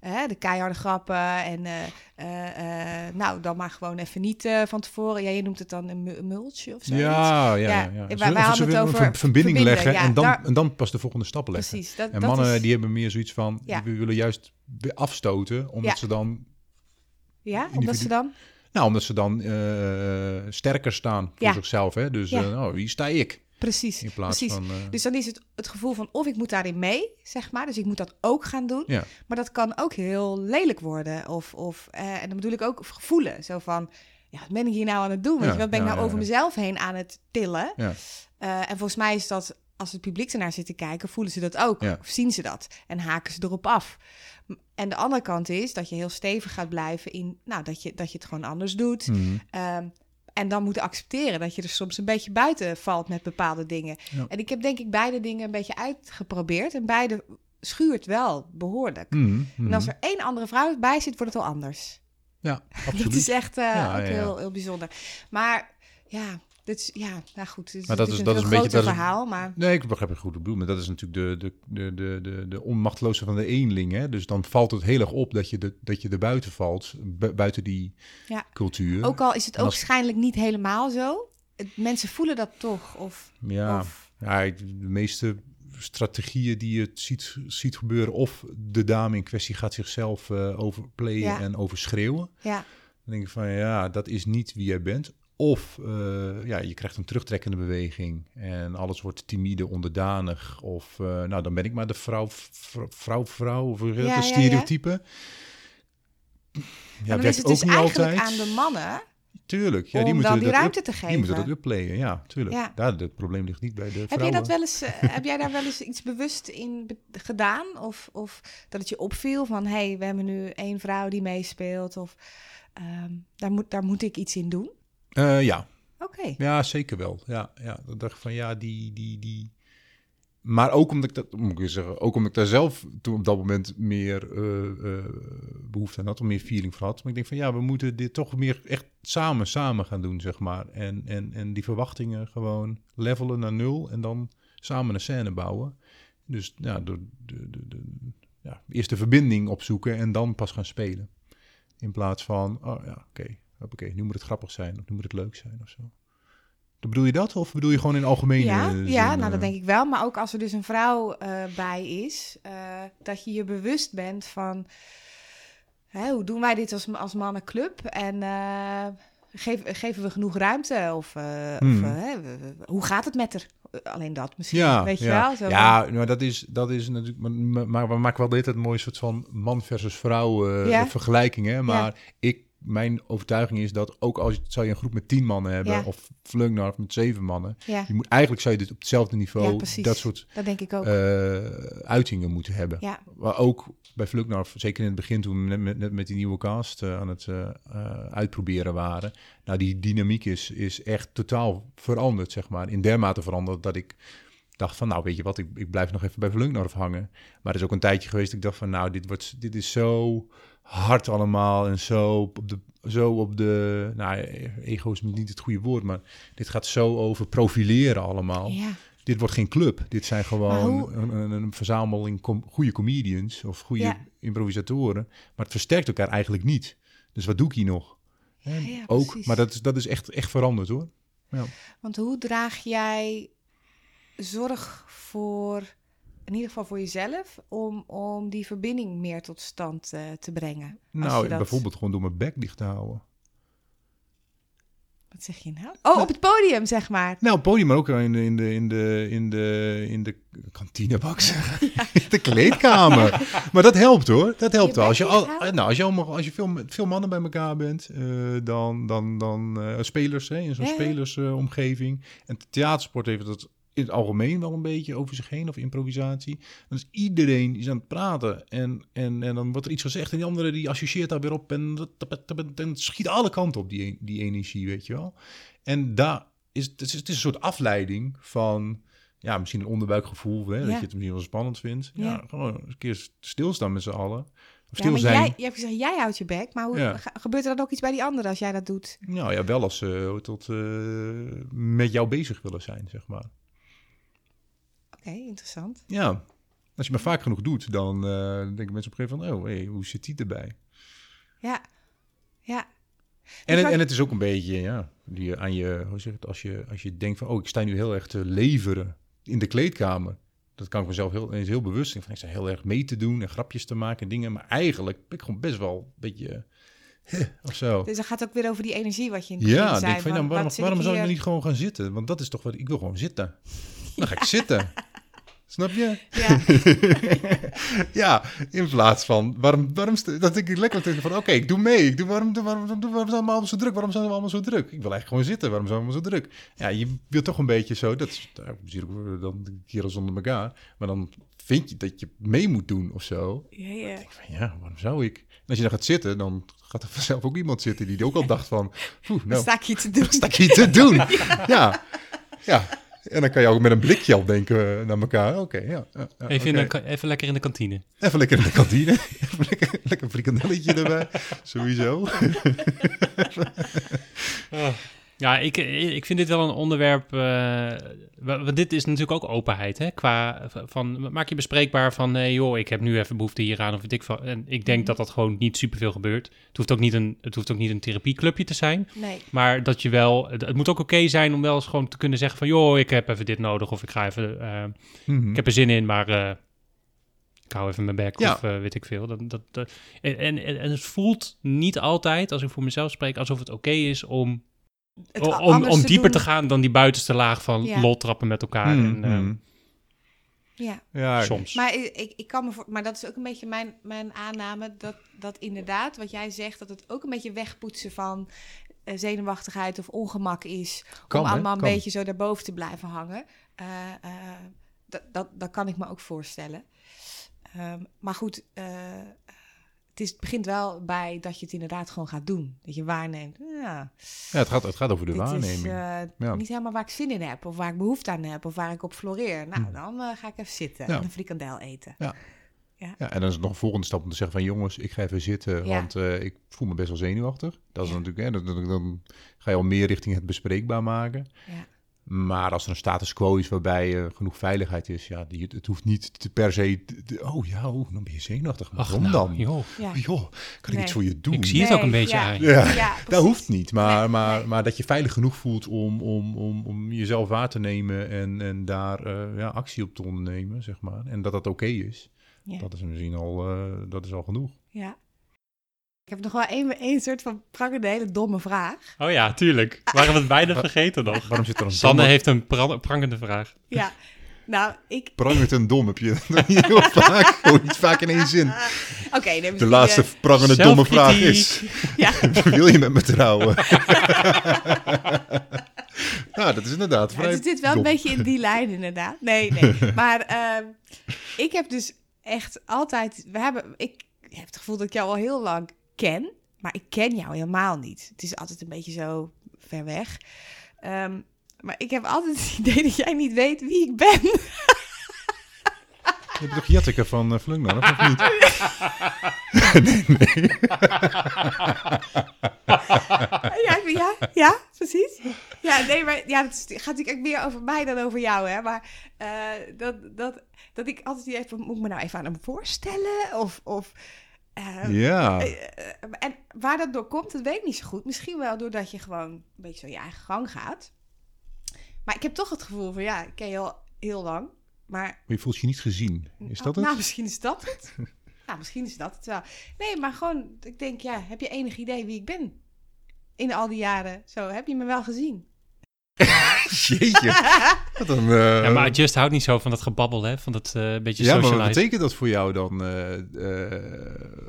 eh, de keiharde grappen. En eh, eh, nou, dan maar gewoon even niet van tevoren. Ja, je noemt het dan een mu- multje of zo. Ja, ja, ja. Ja, ja. wij- Ze- wij ze hadden het willen over verbinding verbinden, leggen ja, en, dan, daar- en dan pas de volgende stappen leggen. Precies. Dat, En dat mannen is, die hebben meer zoiets van, we willen juist afstoten, omdat ze dan, ja, omdat ze dan... nou, omdat ze dan sterker staan voor zichzelf. Hè? Dus, nou, wie sta ik? Precies, In plaats precies. van... eh, Dus dan is het het gevoel van of ik moet daarin mee, zeg maar. Dus ik moet dat ook gaan doen. Ja. Maar dat kan ook heel lelijk worden. Of, of eh, en dan bedoel ik ook voelen. Zo van, ja, wat ben ik hier nou aan het doen? Weet Ja, je, wat ben ik nou over mezelf heen aan het tillen? Eh, en volgens mij is dat als het publiek ernaar zit te kijken, voelen ze dat ook. Of zien ze dat en haken ze erop af. En de andere kant is dat je heel stevig gaat blijven in, nou, dat je, dat je het gewoon anders doet. Ehm, en dan moeten accepteren dat je er soms een beetje buiten valt met bepaalde dingen. Ja. En ik heb denk ik beide dingen een beetje uitgeprobeerd. En beide schuurt wel behoorlijk. Mhm, mhm. En als er één andere vrouw bij zit, wordt het al anders. Ja, absoluut. Dat is echt eh, Ja, ook ja. Heel, heel bijzonder. Maar ja, dit is, ja, nou goed. Maar dat is- een dat is veel een beetje- is- verhaal. Maar Nee, ik begrijp het goed bedoeld, maar dat is natuurlijk de, de, de, de, de, de onmachtloze van de eenling. Hè? Dus dan valt het heel erg op dat je, de, dat je er buiten valt, bu- buiten die Ja. cultuur. ook al is het ook als- waarschijnlijk niet helemaal zo. Mensen voelen dat toch. Of, ja, of ja, de meeste strategieën die je ziet, ziet gebeuren, of de dame in kwestie gaat zichzelf eh overplayen Ja. en overschreeuwen. ja, Dan denk ik van ja, dat is niet wie jij bent. Of eh, ja, je krijgt een terugtrekkende beweging en alles wordt timide, onderdanig. Of eh, nou, dan ben ik maar de vrouw, vrouw, vrouw, vrouw of Ja, een ja, ja. stereotype. Ja, maar dan werkt is het ook dus niet eigenlijk altijd. aan de mannen Tuurlijk, ja, om die moeten dan die dat ruimte up- te geven. Die moeten dat upplayen, ja, tuurlijk. Ja. Daar, het probleem ligt niet bij de Heb vrouwen. jij dat wel eens, eh, heb jij daar wel eens iets bewust in be- gedaan? Of, of dat het je opviel van, hé, hey, we hebben nu één vrouw die meespeelt. Of ehm, daar, moet, daar moet ik iets in doen? Eh, ja, Oké. Ja, zeker wel. Ja, ja. Dan dacht ik van ja, die, die, die. Maar ook omdat ik dat, moet ik zeggen, ook omdat ik daar zelf toen op dat moment meer eh, eh, behoefte aan had, of meer feeling van had. Maar ik denk van ja, we moeten dit toch meer echt samen, samen gaan doen, zeg maar. En, en, en die verwachtingen gewoon levelen naar nul en dan samen een scène bouwen. Dus ja, door de, de, de, ja, eerst de verbinding opzoeken en dan pas gaan spelen. In plaats van, oh ja, oké, oké, nu moet het grappig zijn, of nu moet het leuk zijn of zo. Bedoel je dat? Of bedoel je gewoon in algemene Ja, zin, ja nou eh? dat denk ik wel. Maar ook als er dus een vrouw eh, bij is, eh, dat je je bewust bent van hè, hoe doen wij dit als, als mannenclub? En eh, geef, geven we genoeg ruimte? Of, eh, Hmm. of eh, hoe gaat het met haar? Eh, Alleen dat misschien, Ja, weet je ja. wel? Zo ja, maar dat is, dat is natuurlijk. Maar, maar- maar we maken wel de hele tijd een mooi soort van man versus vrouw eh, Ja. vergelijking. Hè? Maar ik, mijn overtuiging is dat ook als zou je een groep met tien mannen hebben, Ja. of Flungnarf met zeven mannen, ja, je moet eigenlijk zou je dit op hetzelfde niveau Ja, dat soort dat denk ik ook. eh, uitingen moeten hebben. ja, Maar ook bij Fluknarf, zeker in het begin toen we net met, net met die nieuwe cast eh, aan het eh, uitproberen waren. Nou, die dynamiek is, is echt totaal veranderd, zeg maar. In dermate veranderd dat ik dacht van, nou weet je wat, ik, ik blijf nog even bij Fluknarf hangen. Maar er is ook een tijdje geweest dat ik dacht van, nou dit, wordt, dit is zo hard allemaal en zo op de, zo op de, nou ego is niet het goede woord, maar dit gaat zo over profileren allemaal ja. dit wordt geen club. Dit zijn gewoon hoe- een, een, een verzameling com- goede comedians of goede Ja. improvisatoren. Maar het versterkt elkaar eigenlijk niet. Dus wat doe ik hier nog? Ja, ook, precies. maar dat is, dat is echt, echt veranderd hoor. Ja. Want hoe draag jij zorg voor, in ieder geval voor jezelf, om, om die verbinding meer tot stand eh, te brengen? Nou, dat- bijvoorbeeld gewoon door mijn bek dicht te houden. Wat zeg je nou? Oh, op het podium, zeg maar. Nou, op het podium, maar ook in de, in de, in de, in de, in de de kleedkamer. maar dat helpt hoor. Dat helpt Je wel. Als je, al, nou, als je, allemaal, als je veel, met veel mannen bij elkaar bent, eh, dan, dan, dan eh, spelers, hè, in zo'n Ja, spelersomgeving. en theatersport heeft dat in het algemeen wel een beetje over zich heen, of improvisatie. Dan is iedereen die is aan het praten en, en, en dan wordt er iets gezegd en die andere die associeert daar weer op en het schiet alle kanten op, die, die energie, weet je wel. En daar is het, is, het is een soort afleiding van, ja, misschien een onderbuikgevoel, hè, dat je het misschien wel spannend vindt. Ja, Ja. gewoon een keer stilstaan met z'n allen. Of Ja, maar zijn. jij, je hebt gezegd, jij houdt je bek, maar hoe, Ja. gebeurt er dan ook iets bij die anderen als jij dat doet? Nou ja, wel als ze tot eh, met jou bezig willen zijn, zeg maar. Oké, interessant. Ja, als je maar vaak genoeg doet, dan eh, denken mensen op een gegeven moment, oh, hey, hoe zit die erbij? Ja, ja. En, Dus het, en het is ook een beetje, ja, die aan je, hoe zeg je het, als je, als je denkt van, oh, ik sta nu heel erg te leveren in de kleedkamer. Dat kan ik mezelf heel, eens heel bewust zijn. Van, ik sta heel erg mee te doen en grapjes te maken en dingen. Maar eigenlijk ben ik gewoon best wel een beetje, eh, of zo. Dus dat gaat ook weer over die energie wat je in het Ja, zei. denk van, ja, van, waarom, waarom zou ik hier- nou niet gewoon gaan zitten? Want dat is toch wat ik wil gewoon zitten. Dan ga ik zitten. Snap je? Ja. ja, in plaats van, waarom, waarom dat ik lekker denk van, oké, ik doe mee. Ik doe, waarom, waarom, waarom, waarom zijn we allemaal zo druk? Waarom zijn we allemaal zo druk? Ik wil eigenlijk gewoon zitten. Waarom zijn we allemaal zo druk? Ja, je wilt toch een beetje zo, dat is nou, ik dan de kerels onder elkaar. Maar dan vind je dat je mee moet doen of zo. Ja, ja. Van, ja, waarom zou ik? En als je dan gaat zitten, dan gaat er vanzelf ook iemand zitten die ook al dacht van, oeh, Dan nou, sta ik hier te doen. sta ik hier te doen? Ja, ja. En dan kan je ook met een blikje al denken eh, naar elkaar. Oké, ja, ja, ja, Even, de even lekker in de kantine. Even lekker in de kantine. Even lekker, frikandelletje erbij. Sowieso. Ja, ik, ik vind dit wel een onderwerp. eh, wa- want dit is natuurlijk ook openheid. Hè? Qua van maak je bespreekbaar van joh, ik heb nu even behoefte hieraan. Of ik van. En ik denk dat dat gewoon niet superveel gebeurt. Het hoeft ook niet een, het hoeft ook niet een therapieclubje te zijn. Nee. Maar dat je wel. Het, het moet ook oké zijn om wel eens gewoon te kunnen zeggen van joh, ik heb even dit nodig. Of ik ga even. eh, Mhm. ik heb er zin in, maar. eh, ik hou even mijn bek Ja. of eh, weet ik veel. Dat, dat, dat- en, en, en het voelt niet altijd, als ik voor mezelf spreek, alsof het oké is om Het om, anders om te dieper doen. te gaan dan die buitenste laag van Ja. loltrappen met elkaar. Mhm. En, ehm, Ja. Ja, soms. Maar ik, ik, kan me voor, maar dat is ook een beetje mijn, mijn aanname dat, dat inderdaad wat jij zegt dat het ook een beetje wegpoetsen van eh, zenuwachtigheid of ongemak is Kan, om hè? allemaal een Kan. beetje zo daarboven te blijven hangen. Eh, eh, dat, dat, dat kan ik me ook voorstellen. Ehm, maar goed, eh, het, is, het begint wel bij dat je het inderdaad gewoon gaat doen. Dat je waarneemt. Ja, Ja, het, gaat, het gaat over de dit is waarneming. eh, Ja. niet helemaal waar ik zin in heb, of waar ik behoefte aan heb, of waar ik op floreer. Nou, Hm. dan eh, ga ik even zitten Ja. en een frikandel eten. ja, en dan is het nog een volgende stap om te zeggen van jongens, ik ga even zitten, Ja. want eh, ik voel me best wel zenuwachtig. Dat is Ja. natuurlijk, hè, dan, dan, dan ga je al meer richting het bespreekbaar maken. Maar als er een status quo is waarbij eh, genoeg veiligheid is, ja, die, het hoeft niet te per se, te- te- oh ja, oh, dan ben je zenuwachtig. Maar Ach, waarom nou, dan? joh. Ja. Oh, joh, kan ik Nee. iets voor je doen? Ik zie het ook een beetje ja. aan. Ja, Ja, Dat hoeft niet, maar, Nee, maar, maar dat je veilig genoeg voelt om, om, om, om jezelf waar te nemen en, en daar eh, ja, actie op te ondernemen, zeg maar. En dat dat oké is, Ja. dat is misschien al, eh, dat is al genoeg. Ja. Ik heb nog wel één, één soort van prangende hele domme vraag. Oh ja, tuurlijk. Waren we het bijna vergeten nog. Waarom zit er een Sanne domme- heeft een pra- prangende vraag. Ja, nou, ik... Prangend en dom heb je niet heel vaak, gewoon niet vaak in één zin. Oké, nee, De laatste eh, prangende domme vraag is, ja, wil je met me trouwen? nou, dat is inderdaad vrij het zit wel dom. een beetje in die lijn inderdaad. Nee, nee. Maar ehm, ik heb dus echt altijd... We hebben, ik heb het gevoel dat ik jou al heel lang ken. Maar ik ken jou helemaal niet. Het is altijd een beetje zo ver weg. Ehm, maar ik heb altijd het idee dat jij niet weet wie ik ben. Je hebt toch Jetteke van uh, of niet? nee, nee. ja, ja, ja, precies. Ja, nee, maar ja, het gaat natuurlijk meer over mij dan over jou, hè. Maar eh, dat, dat, dat ik altijd die even... Moet ik me nou even aan hem voorstellen? Of... of eh, Ja. eh, eh, en waar dat door komt, dat weet ik niet zo goed. Misschien wel doordat je gewoon een beetje zo je eigen gang gaat. Maar ik heb toch het gevoel van, ja, ik ken je al heel lang. Maar Maar je voelt je niet gezien. Is dat het? Nou, misschien is dat het. nou, misschien is dat het wel. Nee, maar gewoon, ik denk, ja, heb je enig idee wie ik ben? In al die jaren. Zo, heb je me wel gezien? Jeetje. Wat een, eh, Ja, maar Just houdt niet zo van dat gebabbel, hè? Van dat eh beetje ja, maar wat betekent dat voor jou dan? eh, eh,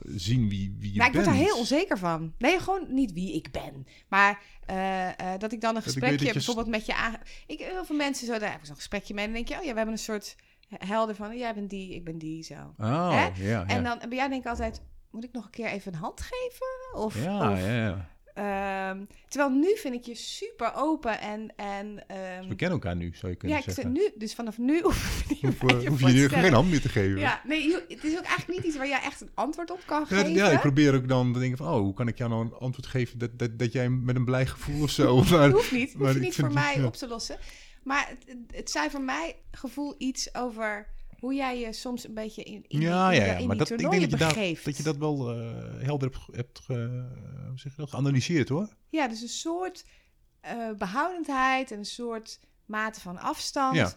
zien wie, wie je nou, ik word daar bent? heel onzeker van. Nee, gewoon niet wie ik ben. Maar eh, eh, dat ik dan een gesprekje je- bijvoorbeeld met je aan... Ik, heel veel mensen zo, daar heb ik zo'n gesprekje mee. En dan denk je, oh ja, we hebben een soort helder van... Jij bent die, ik ben die, zo. Oh, Hè? ja, ja. En dan en bij jou denk ik altijd... Moet ik nog een keer even een hand geven? Of, ja, of ja, ja. Ehm, terwijl nu vind ik je super open en... en ehm, We kennen elkaar nu, zou je kunnen ja, ik zeggen. zeg nu, dus vanaf nu hoef niet eh, je hoef je nu geen hand meer te geven. Ja, nee, het is ook eigenlijk niet iets waar jij echt een antwoord op kan Ja, geven. ja, ik probeer ook dan te denken van, oh, hoe kan ik jou nou een antwoord geven dat, dat, dat jij met een blij gevoel of zo. Maar, Dat hoeft niet, maar hoef je ik niet voor mij ja. op te lossen. Maar het- het zijn voor mij gevoel iets over hoe jij je soms een beetje in, in, ja, die- ja, ja, maar dat, ik denk dat je, dat, begeeft. dat je dat wel eh, helder hebt, ge- hebt ge- hoe zeg je dat, geanalyseerd hoor. Ja, dus een soort eh, behoudendheid en een soort mate van afstand. Ja.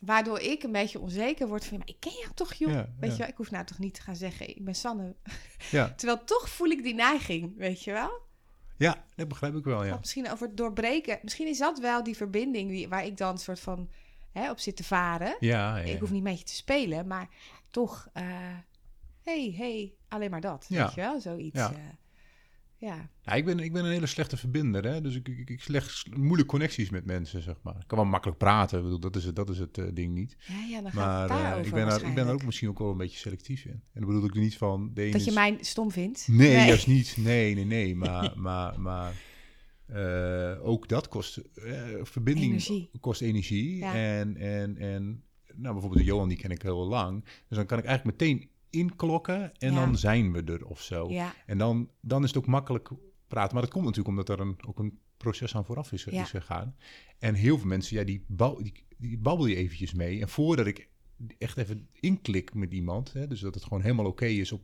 Waardoor ik een beetje onzeker word van, maar ik ken jou toch, joh. Ja, weet je wel, ik hoef nou toch niet te gaan zeggen, ik ben Sanne. Ja, Terwijl toch voel ik die neiging, weet je wel? ja dat begrijp ik wel, ja. Misschien over het doorbreken. Misschien is dat wel die verbinding die, waar ik dan een soort van hè, op zit te varen. Ja, ja, Ik hoef niet met je te spelen, maar toch, eh hey, hey, alleen maar dat. Ja. Weet je wel, zoiets. Ja. eh, ja. Ja, ik, ben, ik ben een hele slechte verbinder, hè? dus ik, ik, ik leg moeilijke connecties met mensen, zeg maar. Ik kan wel makkelijk praten, ik bedoel, dat is het, dat is het eh, ding niet. Ja, ja, dan gaat Maar het ik, ben daar, ik ben daar ook misschien ook wel een beetje selectief in. En dat bedoel ik er niet van... De Dat je is- mij stom vindt? Nee, juist niet. Nee, nee, nee. Maar, maar, maar eh, ook dat kost... eh, verbinding Energie. kost energie. Ja. En, en, en nou, bijvoorbeeld de Johan, die ken ik heel lang. Dus dan kan ik eigenlijk meteen inklokken en Ja. dan zijn we er of zo. Ja, En dan, dan is het ook makkelijk praten. Maar dat komt natuurlijk omdat er een, ook een proces aan vooraf is, gegaan. En heel veel mensen, ja, die, bouw, die, die babbel je eventjes mee. En voordat ik echt even inklik met iemand, hè, dus dat het gewoon helemaal oké is op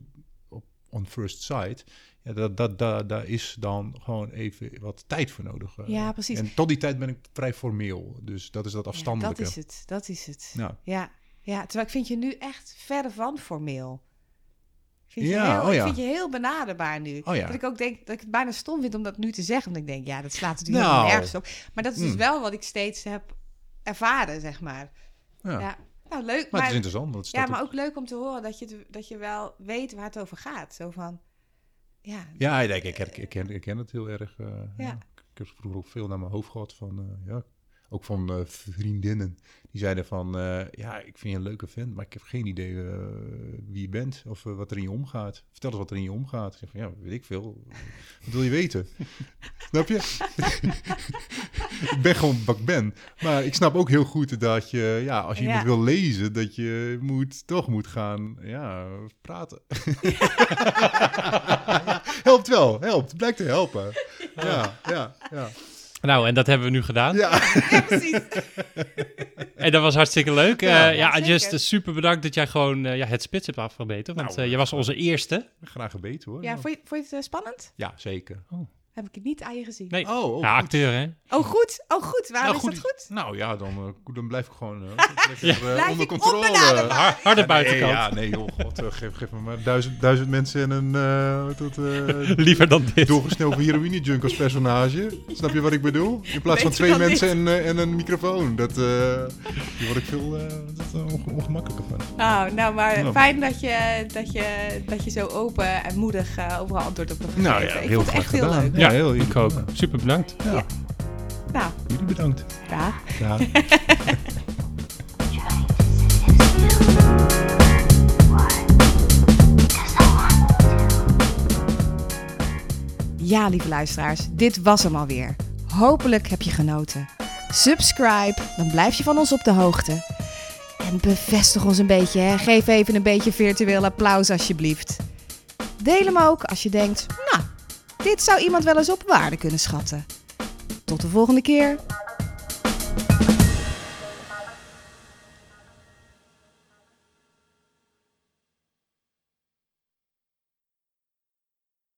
on first sight, ja, dat, dat, dat, daar is dan gewoon even wat tijd voor nodig. eh. Ja, precies. En tot die tijd ben ik vrij formeel. Dus dat is dat ja, afstandelijke. dat is het. Dat is het. Ja. Ja. ja, terwijl ik vind je nu echt verre van formeel. Vind, Ja, je, heel, oh ik vind je heel benaderbaar nu. Oh ja. Dat ik ook denk dat ik het bijna stom vind om dat nu te zeggen. Want ik denk, ja, dat slaat natuurlijk Nou. nergens op. Maar dat is dus Hmm. wel wat ik steeds heb ervaren, zeg maar. Ja. Nou leuk. Maar, Maar, het is interessant. Dat ja, maar ook- leuk om te horen dat je, dat je wel weet waar het over gaat. Zo van, ja, Ja, ik, ik, ik, ik, ken, ik ken het heel erg. eh, Ja. ja. Ik heb vroeger ook veel naar mijn hoofd gehad van, eh, ja, ook van eh, vriendinnen. Die zeiden van, eh, ja, ik vind je een leuke vent, maar ik heb geen idee eh, wie je bent of wat er in je omgaat. Vertel eens wat er in je omgaat. Ik zeg van, ja, weet ik veel. Wat wil je weten? snap je? ik ben gewoon wat ik ben. Maar ik snap ook heel goed dat je, ja, als je Ja. iemand wil lezen, dat je moet, toch moet gaan, ja, praten. helpt wel, helpt. Blijkt te helpen. Ja, ja, ja. Nou, en dat hebben we nu gedaan. Ja, ja precies. En dat was hartstikke leuk. Ja, Eh, ja. Just, super bedankt dat jij gewoon eh, ja, het spits hebt afgebeten. Want Nou, eh, je was onze eerste. graag gebeten hoor. Ja, vond je, vond je het spannend? Ja, zeker. Heb ik het niet aan je gezien. Nee, Oh, oh, ja, goed. acteur hè. Oh, goed. Oh, goed. Waarom Nou, is dat goed? Nou ja, dan, eh, dan blijf ik gewoon eh, lekker, eh, Blijf onder ik controle. Har- harde Ja, nee, buitenkant. ja, nee joh, god, geef, geef me maar duizend, duizend mensen en een uh, tot, eh, Liever dan dit. doorgesneden heroïne-junk als personage. Snap je wat ik bedoel? In plaats van twee mensen en, en een microfoon. Dat, eh daar word ik veel ongemakkelijker van. Nou, nou maar Ja. fijn dat je, dat, je, dat je zo open en moedig eh, overal antwoord op hebt gegeven. Nou ja, ik heel vond het graag echt heel leuk. Ja, heel ik ook. ja. Super bedankt. Ja, Nou, jullie bedankt. ja. Ja. Ja, lieve luisteraars, dit was hem alweer. Hopelijk heb je genoten. Subscribe, dan blijf je van ons op de hoogte. En bevestig ons een beetje, hè. geef even een beetje virtueel applaus alsjeblieft. Deel hem ook als je denkt, nou, dit zou iemand wel eens op waarde kunnen schatten. Tot de volgende keer.